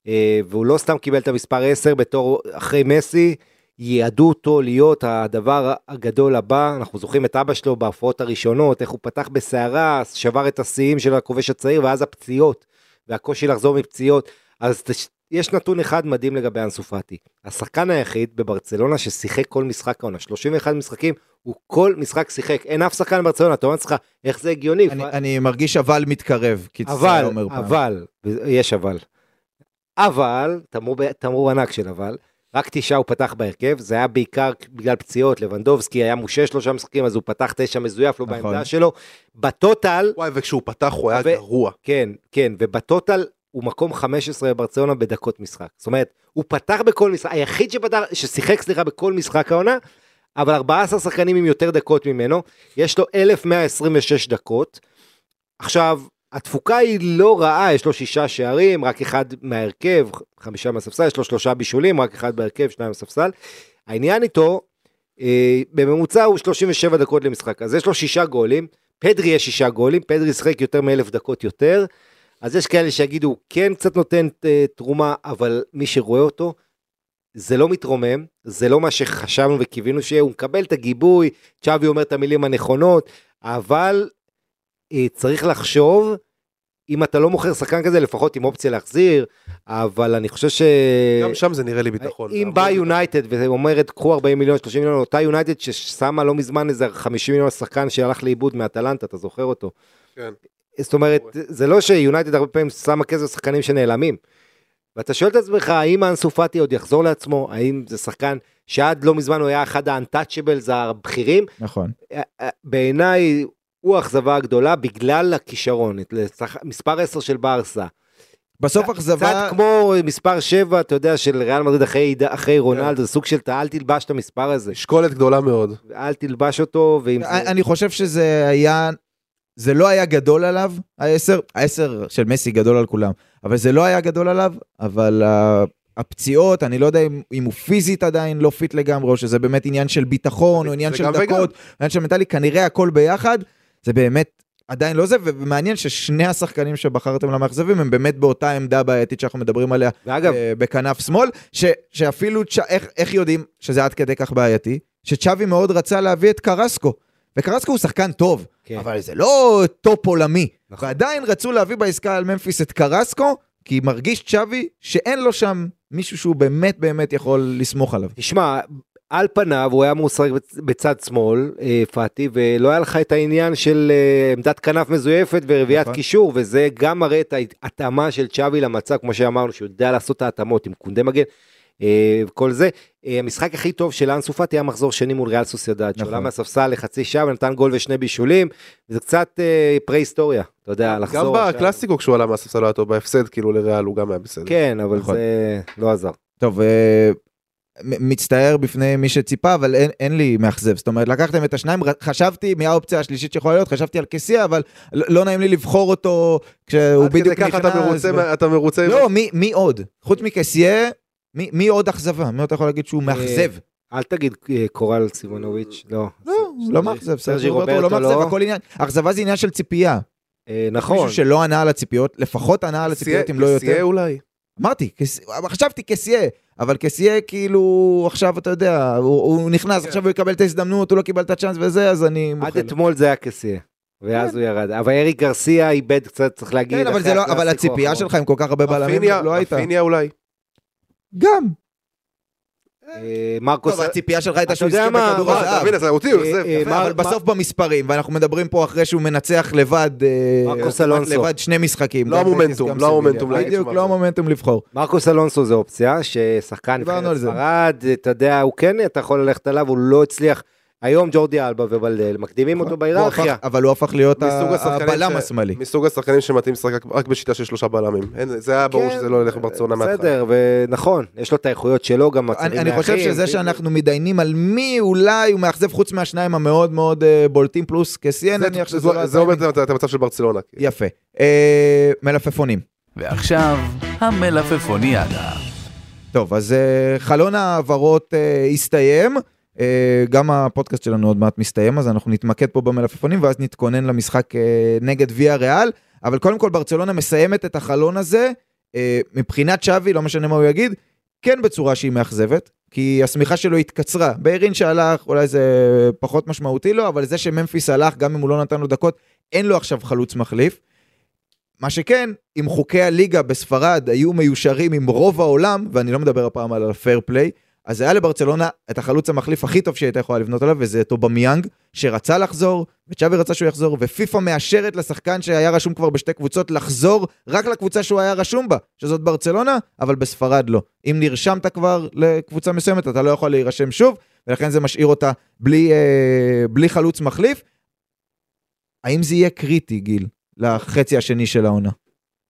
אה, והוא לא סתם קיבל את המספר 10 בתור אחרי מסי, ייעדו אותו להיות הדבר הגדול הבא, אנחנו זוכרים את אבא שלו בהפרעות הראשונות, איך הוא פתח בסערה, שבר את השיאים של הכובש הצעיר, ואז הפציעות, והקושי לחזור מפציעות. אז יש נתון אחד מדהים לגבי אנסו פאטי. השחקן היחיד בברצלונה ששיחק כל משחק העונה, 31 משחקים, הוא כל משחק שיחק, אין אף שחקן בברצלונה, אתה אומר לעצמך, איך זה הגיוני? אני, אני מרגיש אבל מתקרב, כי זה אבל, אומר פעם. אבל, יש אבל. אבל, תמרור, תמרור ענק של אבל, רק תשעה הוא פתח בהרכב, זה היה בעיקר בגלל פציעות, לבנדובסקי היה מושש שלושה משחקים, אז הוא פתח תשע מזויף, לא נכון. בעמדה שלו. בטוטל, וואי, וכשהוא פתח הוא היה ו- גרוע. כן, כן, ובטוטל הוא מקום 15 בברצלונה בדקות משחק. זאת אומרת, הוא פתח בכל משחק, היחיד שפתח, ששיחק, סליחה, בכל משחק העונה, אבל 14 שחקנים עם יותר דקות ממנו, יש לו 1,126 דקות. עכשיו, התפוקה היא לא רעה, יש לו שישה שערים, רק אחד מההרכב, חמישה מהספסל, יש לו שלושה בישולים, רק אחד בהרכב, שניים מהספסל. העניין איתו, אה, בממוצע הוא 37 דקות למשחק, אז יש לו שישה גולים, פדרי יש שישה גולים, פדרי שיחק יותר מאלף דקות יותר, אז יש כאלה שיגידו, הוא כן קצת נותן אה, תרומה, אבל מי שרואה אותו, זה לא מתרומם, זה לא מה שחשבנו וקיווינו שיהיה, הוא מקבל את הגיבוי, צ'אבי אומר את המילים הנכונות, אבל אה, צריך לחשוב, אם אתה לא מוכר שחקן כזה, לפחות עם אופציה להחזיר, אבל אני חושב ש... גם שם זה נראה לי ביטחון. אם באה יונייטד ואומרת, קחו 40 מיליון, 30 מיליון, אותה יונייטד ששמה לא מזמן איזה 50 מיליון שחקן שהלך לאיבוד מאטלנטה, אתה זוכר אותו? כן. זאת אומרת, זה לא שיונייטד הרבה פעמים שמה כסף לשחקנים שנעלמים. ואתה שואל את עצמך, האם פאטי עוד יחזור לעצמו? האם זה שחקן שעד לא מזמן הוא היה אחד האנטאצ'בלס הבכירים? נכון. אה, אה, בעיניי הוא האכזבה הגדולה בגלל הכישרון, לשח- מספר 10 של ברסה. בסוף אכזבה... קצת כמו מספר 7, אתה יודע, של ריאל מדריד אחרי, אחרי רונלדו, זה סוג של אל תלבש את המספר הזה, משקולת גדולה מאוד. אל תלבש אותו, ואם זה... אני חושב שזה היה, זה לא היה גדול עליו, העשר, העשר של מסי גדול על כולם, אבל זה לא היה גדול עליו, אבל ה- הפציעות, אני לא יודע אם, אם הוא פיזית עדיין לא fit לגמרי, או שזה באמת עניין של ביטחון, או עניין של דקות, וגם. עניין של מנטלי, כנראה הכל ביחד, זה באמת עדיין לא זה, ומעניין ששני השחקנים שבחרתם כמאכזבים הם באמת באותה עמדה בעייתית שאנחנו מדברים עליה ואגב, אה, בכנף שמאל, ש, שאפילו, צ'... איך, איך יודעים שזה עד כדי כך בעייתי? שצ'אבי מאוד רצה להביא את קרסקו, וקרסקו הוא שחקן טוב, כן. אבל זה לא top עולמי, נכון. ועדיין רצו להביא בעסקה על ממפיס את קרסקו, כי מרגיש צ'אבי שאין לו שם מישהו שהוא באמת באמת יכול לסמוך עליו. תשמע, על פניו הוא היה בצ- בצד שמאל, אה, פאטי, ולא היה לך את העניין של אה, עמדת כנף מזויפת ורביעיית נכון. קישור, וזה גם מראה את ההתאמה של צ'אבי למצב, כמו שאמרנו, שהוא יודע לעשות את ההתאמות עם קונדה מגן. אה, כל זה, אה, המשחק הכי טוב של אנסו פאטי היה מחזור שני מול ריאל סוסיידד, נכון. שעולה מהספסל לחצי שעה ונתן גול ושני בישולים, וזה קצת אה, פרה-היסטוריה, אתה יודע, גם לחזור. עכשיו. בקלאסיקו כשהוא עלה מהספסל היה טוב, בהפסד כאילו לריאל הוא גם היה בסדר. כן, אבל נכון. זה לא עזר. טוב, מצטער בפני מי שציפה, אבל אין, אין לי מאכזב. זאת אומרת, לקחתם את השניים, חשבתי, מי האופציה השלישית שיכולה להיות, חשבתי על קסיה, אבל לא לא נעים לי לבחור אותו כשהוא עד כדי בדיוק ככה נכנס. אתה מרוצה, ו- אתה מרוצה, לא, מי, מי עוד? חוץ מקסיה, מי, מי עוד אכזבה? מי אתה יכול להגיד שהוא מאכזב? אל תגיד אה, קורל סימונוביץ', לא. לא, הוא לא מאכזב, סרג'י רוברטו לא מאכזב, לא. הכל עניין. אכזבה זה עניין של ציפייה. אה, נכון. מישהו שלא ענה על הציפיות, לפחות ענה על הציפיות, אם לא יותר. קסיה אולי. אמרתי, חשבתי קסיה, אבל קסיה כאילו עכשיו אתה יודע, הוא, נכנס, עכשיו הוא יקבל את ההזדמנות, הוא לא קיבל את הצ'אנס וזה, אז אני עד מוכן. אתמול זה היה קסיה. ואז הוא ירד. אבל אריק גרסיה איבד קצת, צריך להגיד. כן, אבל לא, הציפייה. שלך עם כל כך הרבה בלמים לא הייתה. רפיניה אולי. גם. אה, מרקוס... טוב, הציפייה שלך הייתה שהוא יזכה מה, בכדור מה, אתה הזהב. מבין, אז מה- אבל בסוף במספרים, ואנחנו מדברים פה אחרי שהוא מנצח לבד, אה, מרקוס אלונסו. לבד שני משחקים. לא המומנטום, לא. המומנטום בדיוק, לא. המומנטום לבחור. מרקוס אלונסו זה אופציה, ששחקן נבחרת. ספרד, אתה יודע, הוא כן, אתה יכול ללכת עליו, הוא לא הצליח. היום ג'ורדי אלבה ובלדל, מקדימים אותו בהיררכיה. אבל הוא הפך להיות הבלם השמאלי. מסוג השחקנים שמתאים לשחק רק- בשיטה של שלושה בלמים. זה היה ברור כן, שזה לא ילך בברצלונה מההתחלה. בסדר, ונכון, יש לו את האיכויות שלו, גם מצבים אני, אני חושב שזה בדיוק. שאנחנו מתדיינים על מי אולי הוא מאכזב חוץ מהשניים המאוד מאוד אה, בולטים פלוס קסיין, זה- נניח שזה זה- לא זה אומר. את המצב של ברצלונה. יפה. אה, מלפפונים. ועכשיו, המלפפוניאדה. טוב, אז אה, חלון ההעברות הסתיים. אה, גם הפודקאסט שלנו עוד מעט מסתיים, אז אנחנו נתמקד פה במלפפונים, ואז נתכונן למשחק אה, נגד ויה ריאל. אבל קודם כל, ברצלונה מסיימת את החלון הזה, אה, מבחינת שווי, לא משנה מה הוא יגיד, כן בצורה שהיא מאכזבת, כי השמיכה שלו התקצרה. ביירין שהלך, אולי זה פחות משמעותי לו, אבל זה שממפיס הלך, גם אם הוא לא נתן לו דקות, אין לו עכשיו חלוץ מחליף. מה שכן, אם חוקי הליגה בספרד היו מיושרים עם רוב העולם, ואני לא מדבר הפעם על ה fair play, אז היה לברצלונה את החלוץ המחליף הכי טוב שהיא הייתה יכולה לבנות עליו, וזה אובמיאנג, שרצה לחזור, וצ'אבי רצה שהוא יחזור, ופיפ"א מאשרת לשחקן שהיה רשום כבר בשתי קבוצות לחזור רק לקבוצה שהוא היה רשום בה, שזאת ברצלונה, אבל בספרד לא. אם נרשמת כבר לקבוצה מסוימת, אתה לא יכול להירשם שוב, ולכן זה משאיר אותה בלי, אה, בלי חלוץ מחליף. האם זה יהיה קריטי, גיל, לחצי השני של העונה?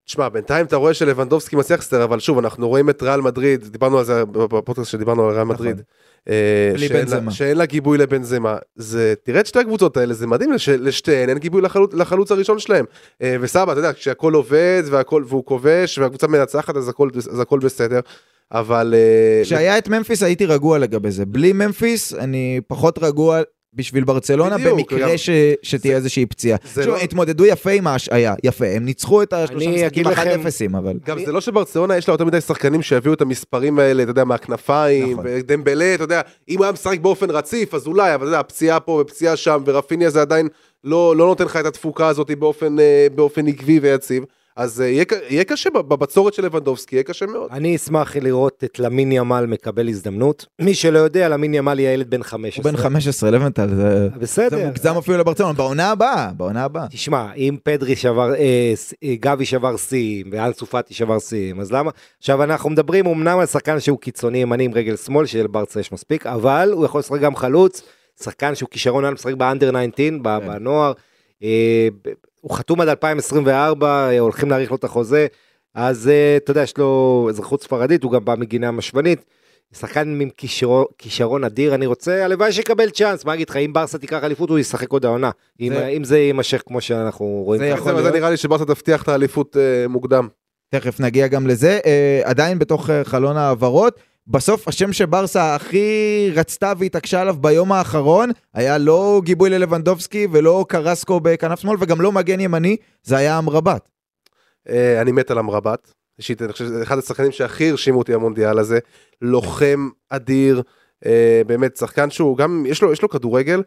תשמע, בינתיים אתה רואה שלבנדובסקי מצליח לסתר, אבל שוב, אנחנו רואים את ריאל מדריד, דיברנו על זה בפודקאסט שדיברנו על ריאל מדריד. אה, נכון. בלי שאין לה- בנזמה. שאין לה גיבוי לבנזמה. זה, תראה את שתי הקבוצות האלה, זה מדהים לש- לשתיהן, אין גיבוי לחלוץ, לחלוץ הראשון שלהם. אה, וסבא, אתה יודע, כשהכל עובד והכל, והוא כובש והקבוצה מנצחת, אז הכל, אז הכל בסדר. אבל... אה, כשהיה את ממפיס הייתי רגוע לגבי זה. בלי ממפיס אני פחות רגוע בשביל ברצלונה, בדיוק, במקרה גם- ש... שתהיה איזושהי פציעה. זה שוב, לא- התמודדו יפה עם ההשעיה, יפה, הם ניצחו את השלושה אני משחקים אגיד לכם- 1-0, אבל... גם זה לא שברצלונה יש לה יותר מדי שחקנים שיביאו את המספרים האלה, אתה יודע, מהכנפיים, נכון. ודמבלה, אתה יודע, אם הוא היה משחק באופן רציף, אז אולי, אבל אתה יודע, פציעה פה ופציעה שם, ורפיניה זה עדיין לא, לא נותן לך את התפוקה הזאת באופן, אה, באופן עקבי ויציב. אז אה, יהיה, יהיה קשה, בבצורת של לבנדובסקי, יהיה קשה מאוד. אני אשמח לראות את למין ימל מקבל הזדמנות. מי שלא יודע, למין ימל יהיה ילד בן הוא 15. בן 15, לבנטל, זה... בסדר. זה מוגזם אפילו לברצלונה, בעונה הבאה, בעונה הבאה. תשמע, אם פדרי שבר, אה, אה, גבי שבר שיאים, ואנסו פאטי שבר שיאים, אז למה? עכשיו אנחנו מדברים אמנם על שחקן שהוא קיצוני ימני עם רגל שמאל, שלברצה יש מספיק, אבל הוא יכול לשחק גם חלוץ, שחקן שהוא כישרון על משחק באנדר 19, ב- כן. אה, הוא חתום עד 2024, אה, הולכים להאריך לו את החוזה, אז אה, אתה יודע, יש לו אזרחות ספרדית, הוא גם בא מגינה משוונית. שחקן עם כישרון, כישרון אדיר, אני רוצה, הלוואי שיקבל צ'אנס, מה אגיד לך, אם ברסה תיקח אליפות הוא ישחק עוד העונה, אם, זה- אם זה יימשך כמו שאנחנו רואים. זה. יכול זה, להיות. זה נראה לי שברסה תבטיח את האליפות אה, מוקדם. תכף נגיע גם לזה. אה, עדיין בתוך אה, חלון ההעברות, בסוף השם שברסה הכי רצתה והתעקשה עליו ביום האחרון היה לא גיבוי ללבנדובסקי ולא קרסקו בכנף שמאל וגם לא מגן ימני, זה היה אמרבת. אה, אני מת על אמרבת. אישית, אני חושב שזה אחד השחקנים שהכי הרשימו אותי המונדיאל הזה. לוחם אדיר, אה, באמת שחקן שהוא גם, יש לו, יש לו כדורגל,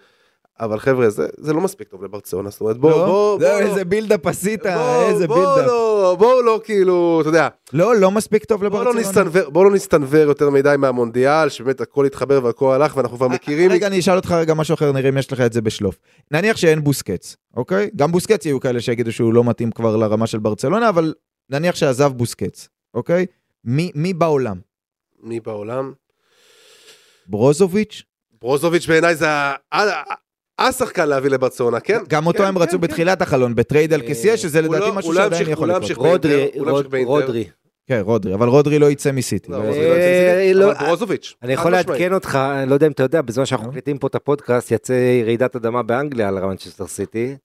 אבל חבר'ה, זה, זה לא מספיק טוב לברצלונה, זאת אומרת, בואו, לא? בואו, זהו, בואו, איזה buildup עשית, בואו, איזה בואו buildup. לא, בואו לא כאילו, אתה יודע, לא, לא מספיק טוב בואו לא לברצלונה. נסתנוור, בואו לא נסתנוור יותר מדי מהמונדיאל, שבאמת הכל התחבר והכל הלך, ואנחנו כבר מכירים, רגע, אני אשאל אותך רגע משהו אחר, נראה אם יש לך את זה בשלוף. נניח שאין בוסקץ, אוקיי? גם בוסקץ יהיו כאלה שיגידו שהוא לא מתאים כבר לרמה של ברצלונה, אבל נניח שעזב בוסקץ, אוקיי? מי, מי בעולם? מי בעולם? ברוזוביץ'? ברוזוביץ' בעיניי זה השחקן להביא לברצלונה, כן? גם אותו כן, הם כן, רצו כן. בתחילת החלון, ב trade על אה, קסיה, שזה הוא לדעתי לא- משהו שעדיין יכול לקרות. רודרי. רודרי. כן, רודרי, אבל רודרי לא יצא מסיטי. לא, אה, לא אבל ברוזוביץ'. אני יכול. לעדכן אותך, אני לא יודע אם אתה יודע, בזמן שאנחנו נו. מקליטים פה את הפודקאסט, יצא רעידת אדמה באנגליה על מנצ'סטר סיטי.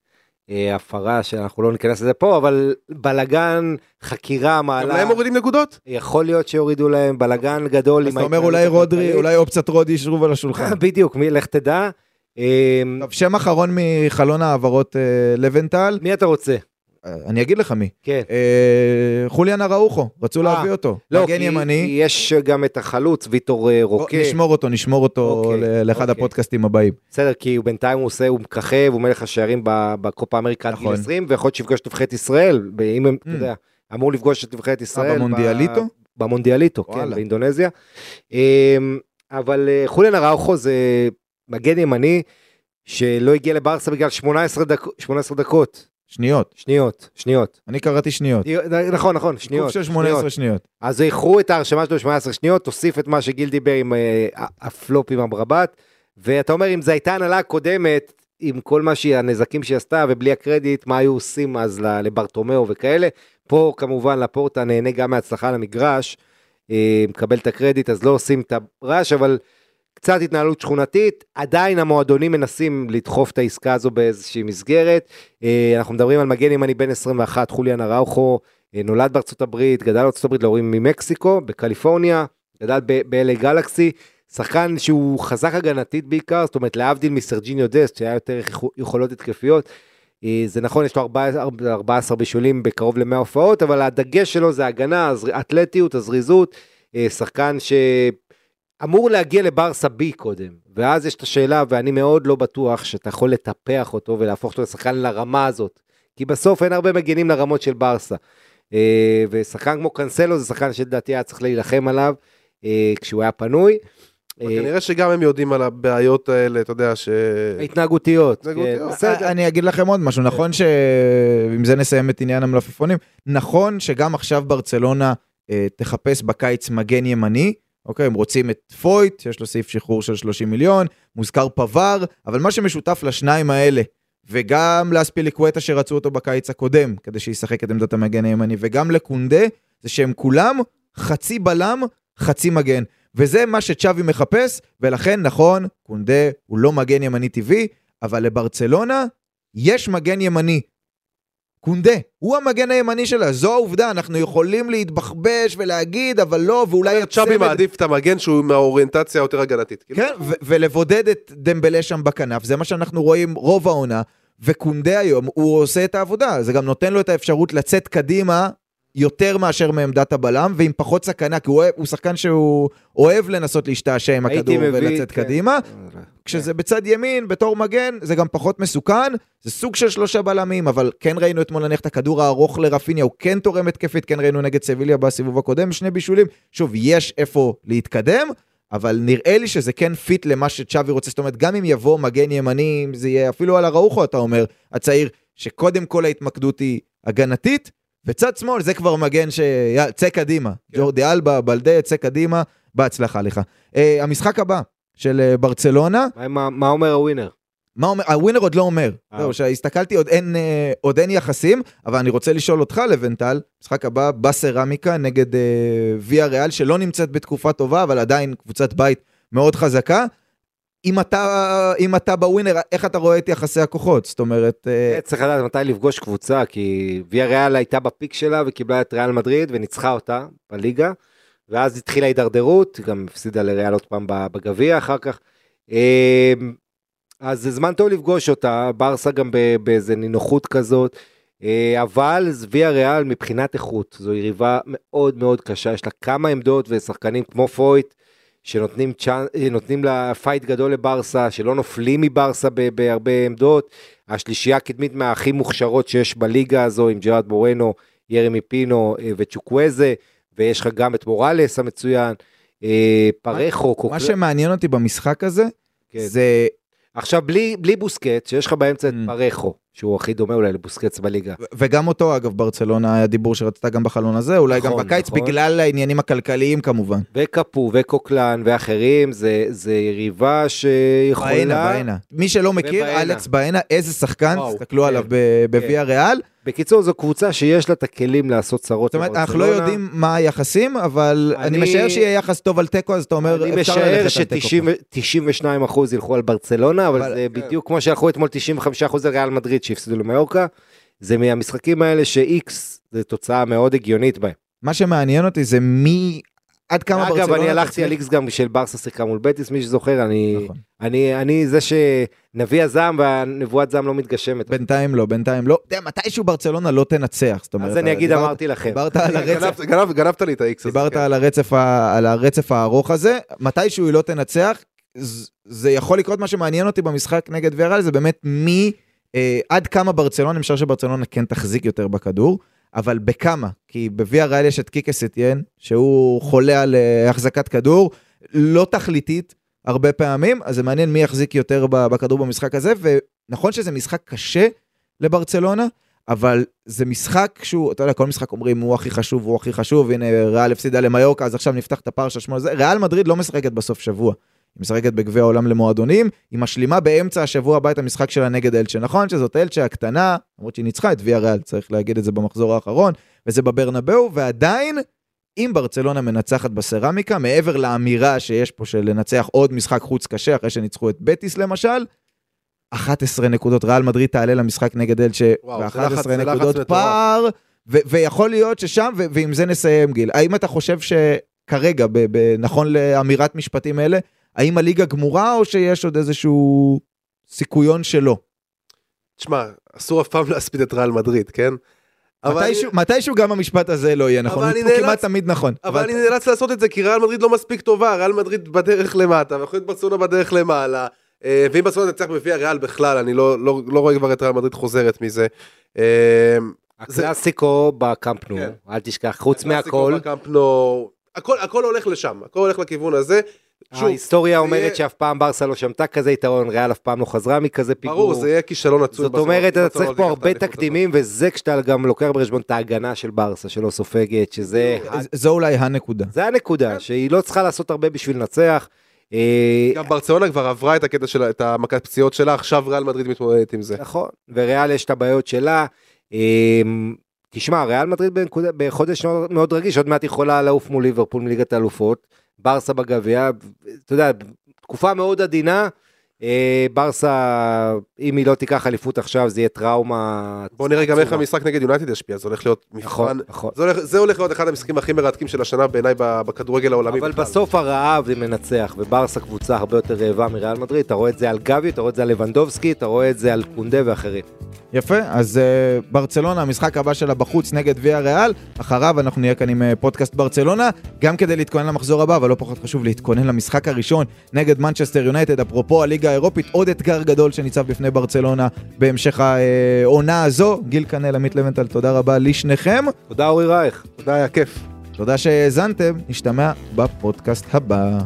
אה, הפרה שאנחנו לא ניכנס לזה פה, אבל בלגן, חקירה, גם מעלה, להם מורידים נקודות? יכול להיות שיורידו להם בלגן גדול. אז אתה אומר אולי רודרי. אולי אופציית רודי ישרוב על השולחן. בדיוק, לך תדע. אה, טוב, שם אחרון מחלון העברות אה, לבנטל, מי אתה רוצה? אה, אני אגיד לך מי. כן. אה, חוליאן אראוחו, רצו אה, להביא אותו. לא, מגן כי ימני. יש גם את החלוץ, ויטור רוקה. נשמור אותו, נשמור אותו אוקיי, לאחד אוקיי. הפודקאסטים הבאים. בסדר, כי הוא בינתיים הוא עושה, הוא מככב, הוא מלך השערים בקופה אמריקה עד גיל נכון. 20, ויכול להיות שיפגוש את נבחרת ישראל, אם הם, אתה Mm. יודע, אמור לפגוש את נבחרת ישראל. במונדיאליטו? במונדיאליטו, כן. באינדונזיה. אמ, אבל חוליאן אראוחו זה מגן ימני, שלא הגיע לברסה בגלל 18 דקות, 18 דקות, שניות. שניות, שניות. אני קראתי שניות. נכון, נכון, עיכוב שניות. של שניות. 18 שניות. אז איחרו את ההרשמה שלו 18 שניות, תוסיף את מה שגיל דיבר עם אה, הפלופ עם אמרבת, ואתה אומר, אם זו הייתה הנהלה הקודמת, עם כל מה שהיא, הנזקים שהיא עשתה, ובלי הקרדיט, מה היו עושים אז לברטומיאו וכאלה. פה כמובן לפורטה נהנה גם מהצלחה על המגרש, אה, מקבל את הקרדיט, אז לא עושים את הרעש, אבל קצת התנהלות שכונתית, עדיין המועדונים מנסים לדחוף את העסקה הזו באיזושהי מסגרת. אה, אנחנו מדברים על מגן ימני בן 21, חוליאן אראוחו, אה, נולד בארצות הברית, גדל בארצות הברית להורים ממקסיקו, בקליפורניה, גדל ב-LA גלקסי, שחקן שהוא חזק הגנתית בעיקר, זאת אומרת להבדיל מסרג'יניו דסט, שהיה יותר יכו- יכולות התקפיות. אה, זה נכון, יש לו 14, 14 בישולים בקרוב ל-100 הופעות, אבל הדגש שלו זה הגנה, האתלטיות, הזריזות, שחקן שאמור להגיע לברסה בי קודם, ואז יש את השאלה, ואני מאוד לא בטוח שאתה יכול לטפח אותו ולהפוך אותו לשחקן לרמה הזאת, כי בסוף אין הרבה מגנים לרמות של ברסה. אה, ושחקן כמו קאנסלו זה שחקן שלדעתי היה צריך להילחם עליו אה, כשהוא היה פנוי. אה, כנראה שגם הם יודעים על הבעיות האלה, אתה יודע, ש... התנהגותיות. כן, בסדר. אני אגיד לכם עוד משהו, נכון שעם זה נסיים את עניין המלפפונים, נכון שגם עכשיו ברצלונה אה, תחפש בקיץ מגן ימני, אוקיי, הם רוצים את פויט, יש לו סעיף שחרור של 30 מיליון, מוזכר פבר, אבל מה שמשותף לשניים האלה, וגם לאספיליקווטה שרצו אותו בקיץ הקודם, כדי שישחק את עמדת המגן הימני, וגם לקונדה, זה שהם כולם חצי בלם, חצי מגן. וזה מה שצ'אבי מחפש, ולכן נכון, קונדה הוא לא מגן ימני טבעי, אבל לברצלונה יש מגן ימני. קונדה, הוא המגן הימני שלה, זו העובדה, אנחנו יכולים להתבחבש ולהגיד, אבל לא, ואולי צ'אבי מעדיף את המגן שהוא עם האוריינטציה היותר הגנתית. כאילו, כן, ו- ולבודד את דמבלה שם בכנף, זה מה שאנחנו רואים רוב העונה, וקונדה היום, הוא עושה את העבודה, זה גם נותן לו את האפשרות לצאת קדימה יותר מאשר מעמדת הבלם, ועם פחות סכנה, כי הוא, הוא שחקן שהוא אוהב לנסות להשתעשע עם הכדור מביא, ולצאת כן. קדימה. כשזה בצד ימין, בתור מגן, זה גם פחות מסוכן, זה סוג של שלושה בלמים, אבל כן ראינו אתמול נניח את הכדור הארוך לרפיניה, הוא כן תורם התקפית, כן ראינו נגד סביליה בסיבוב הקודם, שני בישולים. שוב, יש איפה להתקדם, אבל נראה לי שזה כן fit למה שצ'אבי רוצה, זאת אומרת, גם אם יבוא מגן ימני, זה יהיה אפילו על אראוחו, אתה אומר, הצעיר, שקודם כל ההתמקדות היא הגנתית, וצד שמאל זה כבר מגן ש... צא קדימה. כן. ג'ורדי אלבה, בלדה, צא קדימה, בהצלחה לך. אה, המשחק הבא של אה, ברצלונה, מה- מה- אומר הווינר? מה אומר, הווינר עוד לא אומר. אה. זהו, שהסתכלתי, עוד אין, אה, עוד אין יחסים, אבל אני רוצה לשאול אותך, לבנטל, משחק הבא בסרמיקה נגד אה, ויה ריאל, שלא נמצאת בתקופה טובה, אבל עדיין קבוצת בית מאוד חזקה. אם אתה, אם אתה בווינר, איך אתה רואה את יחסי הכוחות? זאת אומרת, אה, צריך לדעת מתי לפגוש קבוצה, כי ויה ריאל הייתה בפיק שלה וקיבלה את ריאל מדריד וניצחה אותה בליגה. ואז התחילה הידרדרות, גם הפסידה לריאל עוד פעם בגביע אחר כך. אה, אז זה זמן טוב לפגוש אותה, ברסה גם באיזה נינוחות כזאת, אה, אבל ויה ריאל מבחינת איכות, זו יריבה מאוד מאוד קשה, יש לה כמה עמדות ושחקנים כמו פויט, שנותנים chan... אה, לה fight גדול לברסה, שלא נופלים מברסה בהרבה עמדות. השלישייה הקדמית מהכי מוכשרות שיש בליגה הזו, עם ג'רארד מורנו, ירמי פינו אה, וצ'וקוויזה, ויש לך גם את מוראלס המצוין, אה, פרחו, קוקלן... מה שמעניין אותי במשחק הזה, כן. זה... עכשיו בלי, בלי בוסקט, שיש לך באמצע את Mm. פרחו, שהוא הכי דומה אולי לבוסקטס בליגה. וגם אותו, אגב, ברצלונה היה דיבור שרצתה גם בחלון הזה, אולי גם נכון, בקיץ, נכון. בגלל העניינים הכלכליים כמובן. וקפו וקוקלן ואחרים, זה, זה יריבה שיכולה... בעינה, בעינה. מי שלא מכיר, ובעינה. אלכס בעינה, איזה שחקן, תסתכלו כן, עליו בוויה ריאל. בקיצור, זו קבוצה שיש לה את הכלים לעשות צרות זאת אומרת, אנחנו לא. יודעים מה היחסים, אבל אני אני- משער שיהיה יחס טוב על תיקו, אז אתה אומר, אני אפשר משער ללכת על תיקו. ש-92 אחוז ילכו על ברצלונה, אבל אבל- זה בדיוק כמו שהלכו אתמול 95 אחוז על ריאל מדריד שהפסידו למיורקה. זה מהמשחקים האלה ש-X זה תוצאה מאוד הגיונית בהם. מה שמעניין אותי זה מי, עד כמה ברצלונה... אגב, אני הלכתי על X גם של ברסה שיחקה מול בטיס, מי שזוכר, אני, נכון. אני, אני זה שנביא הזעם והנבואת זעם לא מתגשמת. בינתיים לא, בינתיים לא. אתה יודע, מתישהו ברצלונה לא תנצח, זאת אומרת... אז אני אגיד, אמרתי לכם. דיברת על הרצף, גנבת- גנב- גנבת לי את ה-X הזה. דיברת כן. על הרצף, ה- על הרצף הארוך הזה, מתישהו היא לא תנצח, זה יכול לקרות, מה שמעניין אותי במשחק נגד ויארל זה באמת מי, אה, עד כמה ברצלונה, אני משער שברצלונה כן תחזיק יותר בכדור, אבל בכמה, כי בוויה ריאל יש את קיקס אתיין, שהוא חולה על אה, החזקת כדור, לא תכליתית הרבה פעמים, אז זה מעניין מי יחזיק יותר בכדור במשחק הזה, ונכון שזה משחק קשה לברצלונה, אבל זה משחק שהוא, אתה יודע, כל משחק אומרים הוא הכי חשוב, הוא הכי חשוב, הנה ריאל הפסידה למיורקה, אז עכשיו נפתח את הפער של שמונה, ריאל מדריד לא משחקת בסוף שבוע. היא משחקת בגביע העולם למועדונים, היא משלימה באמצע השבוע הבא את המשחק שלה נגד אלצ'ה. נכון שזאת אלצ'ה הקטנה, למרות שהיא ניצחה את ויה ריאל, צריך להגיד את זה במחזור האחרון, וזה בברנבאו, ועדיין, אם ברצלונה מנצחת בסרמיקה, מעבר לאמירה שיש פה של לנצח עוד משחק חוץ קשה, אחרי שניצחו את בטיס למשל, 11 נקודות, ריאל מדריד תעלה למשחק נגד אלצ'ה, וואו, זה לחץ- ו-11 זה לחץ נקודות. פער, ויכול להיות ששם, ועם זה נסיים גיל. האם אתה חושב שכרגע, נכון לאמירת משפטים אלה, האם הליגה גמורה או שיש עוד איזשהו סיכויון שלא? תשמע, אסור אף פעם להספיד את ריאל מדריד, כן? אבל אני- מתישהו, מתישהו גם המשפט הזה לא יהיה נכון, אבל הוא אני נאלץ- כמעט תמיד נכון. אבל אני נאלץ לעשות את זה כי ריאל מדריד לא מספיק טובה, ריאל מדריד בדרך למטה, ויכול להיות ברצלונה בדרך למעלה. אה, ואם ברצלונה תנצח בגביע ריאל בכלל, אני לא, לא, לא רואה כבר את ריאל מדריד חוזרת מזה. אה, הקלאסיקו בקמפנו, כן. אל תשכח, חוץ מהכל, הקלאסיקו בקמפנו, הכל, הכל הולך לשם, הכל הולך לכיוון הזה. שוב, ההיסטוריה זה אומרת יהיה- שאף פעם ברסה לא שמטה כזה יתרון, ריאל אף פעם לא חזרה מכזה פיגור. ברור, זה יהיה כישלון עצום. זאת אומרת, אתה צריך פה הרבה. תקדימים, וזה כשאתה גם לוקח בחשבון את ההגנה של ברסה, שלא סופגת, שזה... זו אולי הנקודה. זה הנקודה, שהיא לא צריכה לעשות הרבה בשביל לנצח. אה, גם ברצלונה כבר עברה את הקטע שלה, את המכת פציעות שלה, עכשיו ריאל מדריד מתמודדת עם זה. נכון, וריאל יש את הבעיות שלה. אה, תשמע, ריאל מדריד בנקודה- בחודש מאוד- מאוד רגיש, עוד מעט יכולה לעוף מול ליברפול מליגת האלופות, ברסה בגביע, אתה יודע, תקופה מאוד עדינה. אה, ברסה, אם היא לא תיקח אליפות עכשיו, זה יהיה טראומה. בוא נראה גם איך. המשחק נגד יונייטד ישפיע, זה הולך להיות נכון, מבחן. נכון. זה הולך, זה הולך להיות אחד המשחקים הכי מרתקים של השנה בעיניי ב- בכדורגל העולמי. אבל בכלל. בסוף הרעב זה מנצח, וברסה קבוצה הרבה יותר רעבה מריאל מדריד, אתה רואה את זה על גבי, אתה רואה את זה על לבנדובסקי, אתה רואה את זה על קונדה ואחרים. יפה, אז uh, ברצלונה, המשחק הבא שלה בחוץ נגד ויה ריאל, אחריו אנחנו נהיה כאן עם uh, פודקאסט ברצלונה, גם כדי להתכונן למחזור הבא, אבל לא פחות חשוב להתכונן למשחק הראשון נגד מנצ'סטר יונייטד, אפרופו הליגה האירופית, עוד אתגר גדול שניצב בפני ברצלונה בהמשך העונה הזו. גיל קנל, עמית לבנטל, תודה רבה לשניכם, תודה אורי רייך. תודה, היה כיף. תודה שהאזנתם, נשתמע בפודקאסט הבא.